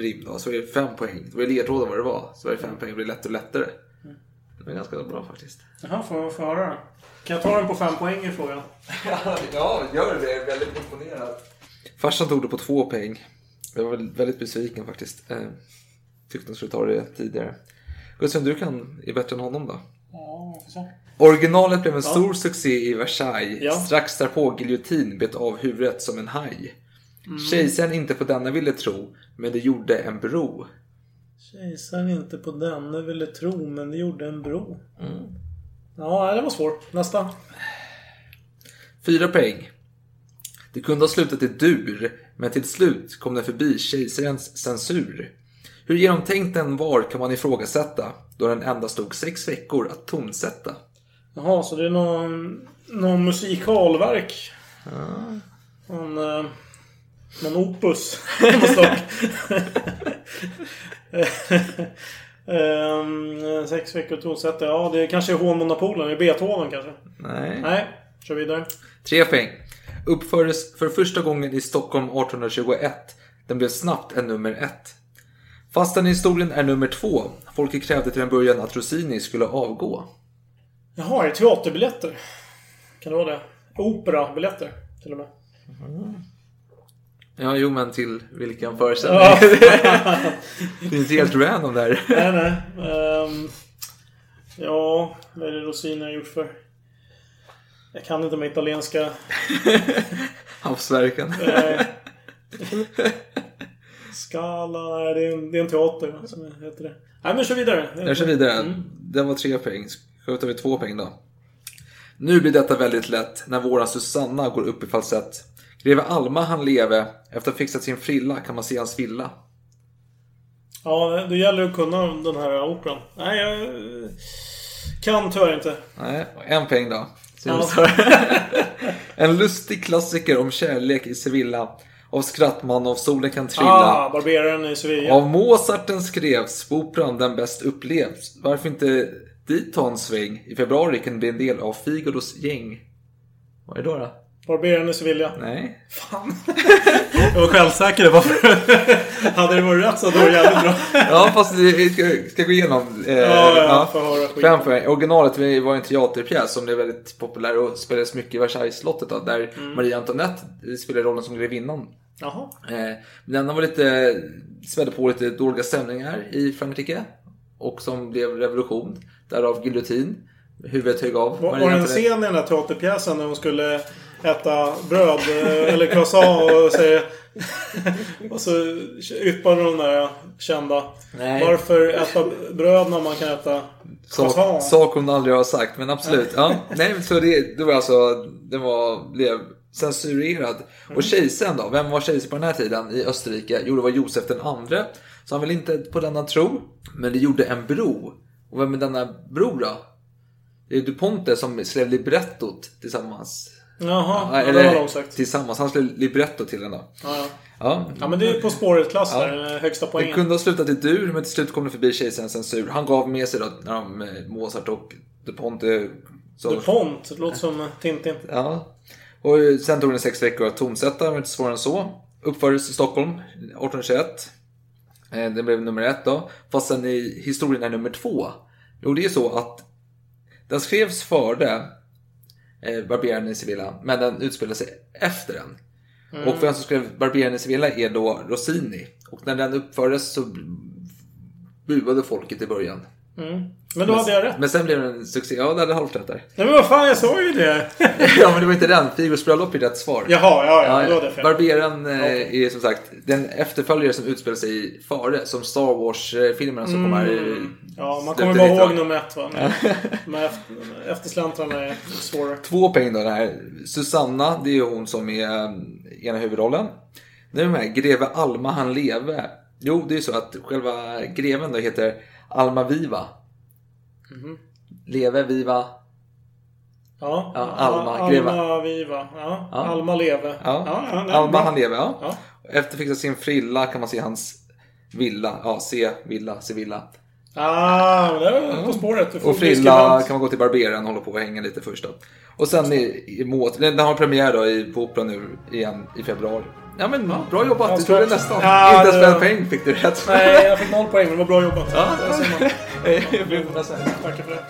rim då, så var det fem poäng. Det var ledtrådar vad det var. Så var det fem poäng, det blev lättare och lättare. Det var ganska bra faktiskt. Jaha, får jag få höra? Kan jag ta den på fem poäng i frågan? (laughs) Ja, gör det. Jag är väldigt imponerad. Farsan tog det på två poäng. Jag var väl väldigt besviken faktiskt. Eh, tyckte han skulle ta det tidigare. Gustav, du kan är bättre än honom då? Ja, vi får se. Originalet blev en stor succé i Versailles. Ja. Strax därpå giljotin bet av huvudet som en haj. Mm. Kejsaren inte på denna ville tro, men det gjorde en bro. Kejsaren inte på denne ville tro, men det gjorde en bro. Ja, det var svårt. Nästa. Fyra poäng. Det kunde ha slutat i dur, men till slut kom den förbi kejsarens censur. Hur genomtänkt den var kan man ifrågasätta, då den endast tog sex veckor att tonsätta. Jaha, så det är någon, någon musikalverk? Någon, eh, någon opus? (laughs) (laughs) Ehm, sex veckor tonsätta. Ja, det kanske är hånmonopolen. Det är Beethoven kanske? Nej. Nej, kör vidare. Tre poäng. Uppfördes för första gången i Stockholm 1821. Den blev snabbt en nummer ett. Fastän historien är nummer två. Folket krävde till en början att Rossini skulle avgå. Jaha, är det teaterbiljetter? Kan det vara det? Operabiljetter till och med. Ja, jo men till vilken (laughs) föreställning? Ja. det är inte helt random där. nej, nej. Ehm, Ja, vad är det Rossini har gjort för... Jag kan inte med italienska. (laughs) Havsverken. Nej det är en, det är en teater som heter det. Nej men kör vidare. Jag kör vidare. Det var tre poäng. Ska vi ta två poäng då? Nu blir detta väldigt lätt när våran Susanna går upp i falsett. Greve Alma han leve. Efter att ha fixat sin frilla kan man se hans villa. Ja, det gäller att kunna den här operan. Nej, jag kan tyvärr inte. Nej, en poäng då. Ja. (laughs) en lustig klassiker om kärlek i Sevilla. Av Skrattman av Solen kan trilla. Ah, Barberaren i Sevilla. Av Mozart den skrevs, på operan den bäst upplevs. Varför inte dit ta en sväng? I februari kan det bli en del av Figaros gäng. Vad är det då? då? Barberaren i Sevilla. Nej. Fan. jag var självsäker. Varför? hade det varit rätt så hade det varit jävligt bra. ja, fast vi ska, ska gå igenom. Eh, ja, ja, skit. Fem poäng. Originalet var en teaterpjäs som blev väldigt populär och spelades mycket i Versailles-slottet. Då, där Mm. Marie Antoinette spelade rollen som grevinnan. Jaha. Eh, men den var lite, spädde på lite dåliga stämningar i Frankrike. Och som blev revolution. Därav giljotin. Huvudet högg av. Var, var det en scen i den här teaterpjäsen när hon skulle äta bröd eh, eller croissant och säger... (laughs) och så yppar den där kända. Nej. Varför äta bröd när man kan äta Sak, croissant? sak hon aldrig har sagt, men absolut. Ja. Nej, så det, det var alltså, det var, blev censurerad. Och kejsaren då? Vem var kejsare på den här tiden i Österrike? Jo, det var Josef den andre. Så han vill inte på denna tro. Men det gjorde en bro. Och vem är denna bro då? Det är DuPonte som skrev librettot tillsammans. Jaha, ja, eller det var långsökt. tillsammans. Han skrev libretto till den då. Ja, ja. Ja. men det är På spåret-klass Ja. där. eh, Högsta Det poängen. kunde ha slutat i dur, men till slut kom det förbi kejsarens censur. Han gav med sig då när de, eh, Mozart och DuPonte... så- DuPont. Det låter som eh, Tintin. Ja. Och sen tog det sex veckor att tonsätta, det var inte svårare än så. Uppfördes i Stockholm 1821. Eh, Det blev nummer ett då. Fast sen i historien är nummer två. Jo, det är så att den skrevs före eh, Barberaren i Sevilla, men den utspelade sig efter den. Mm. Och vem som skrev Barberaren i Sevilla är då Rossini. Och när den uppfördes så buade folket i början. Mm. Men då hade jag rätt. Men sen blev den en succé. Ja, det hade halvt rätt där. Nej men vad fan, jag sa ju det. (laughs) ja, men det var inte den. Figos bröllop är rätt svar. Jaha, ja, ja, då jag fel. Barberaren eh, är som sagt den efterföljare som utspelar sig före. Som Star Wars-filmerna som kommer Mm. Ja, man kommer bara ihåg 90-talet. nummer ett va? Efter- eftersläntrarna är svårare. Två poäng då. Det här. Susanna, det är hon som är eh, ena huvudrollen. Nu är här Greve Alma han leve. Jo, det är så att själva greven då heter Alma Viva. Mhm. Leve Viva. Ja, Ja, Alma, Greva. Alma Viva. Ja, Ja. Alma Leve. Ja, ja, Alma han lever, ja. Efter fixat sin frilla kan man se hans villa. Ja, se villa, Sevilla. Ah, det är På spåret. Och frilla kan man gå till barberaren och hålla på och hänga lite först då. Och sen i, i den, den har premiär då i, på Operan nu igen i februari. Ja men bra jobbat, du tog det nästan. Ja, Inte ens en poäng fick du rätt. Nej, jag fick noll poäng, men det var bra jobbat. Ja. (laughs) Tackar för det.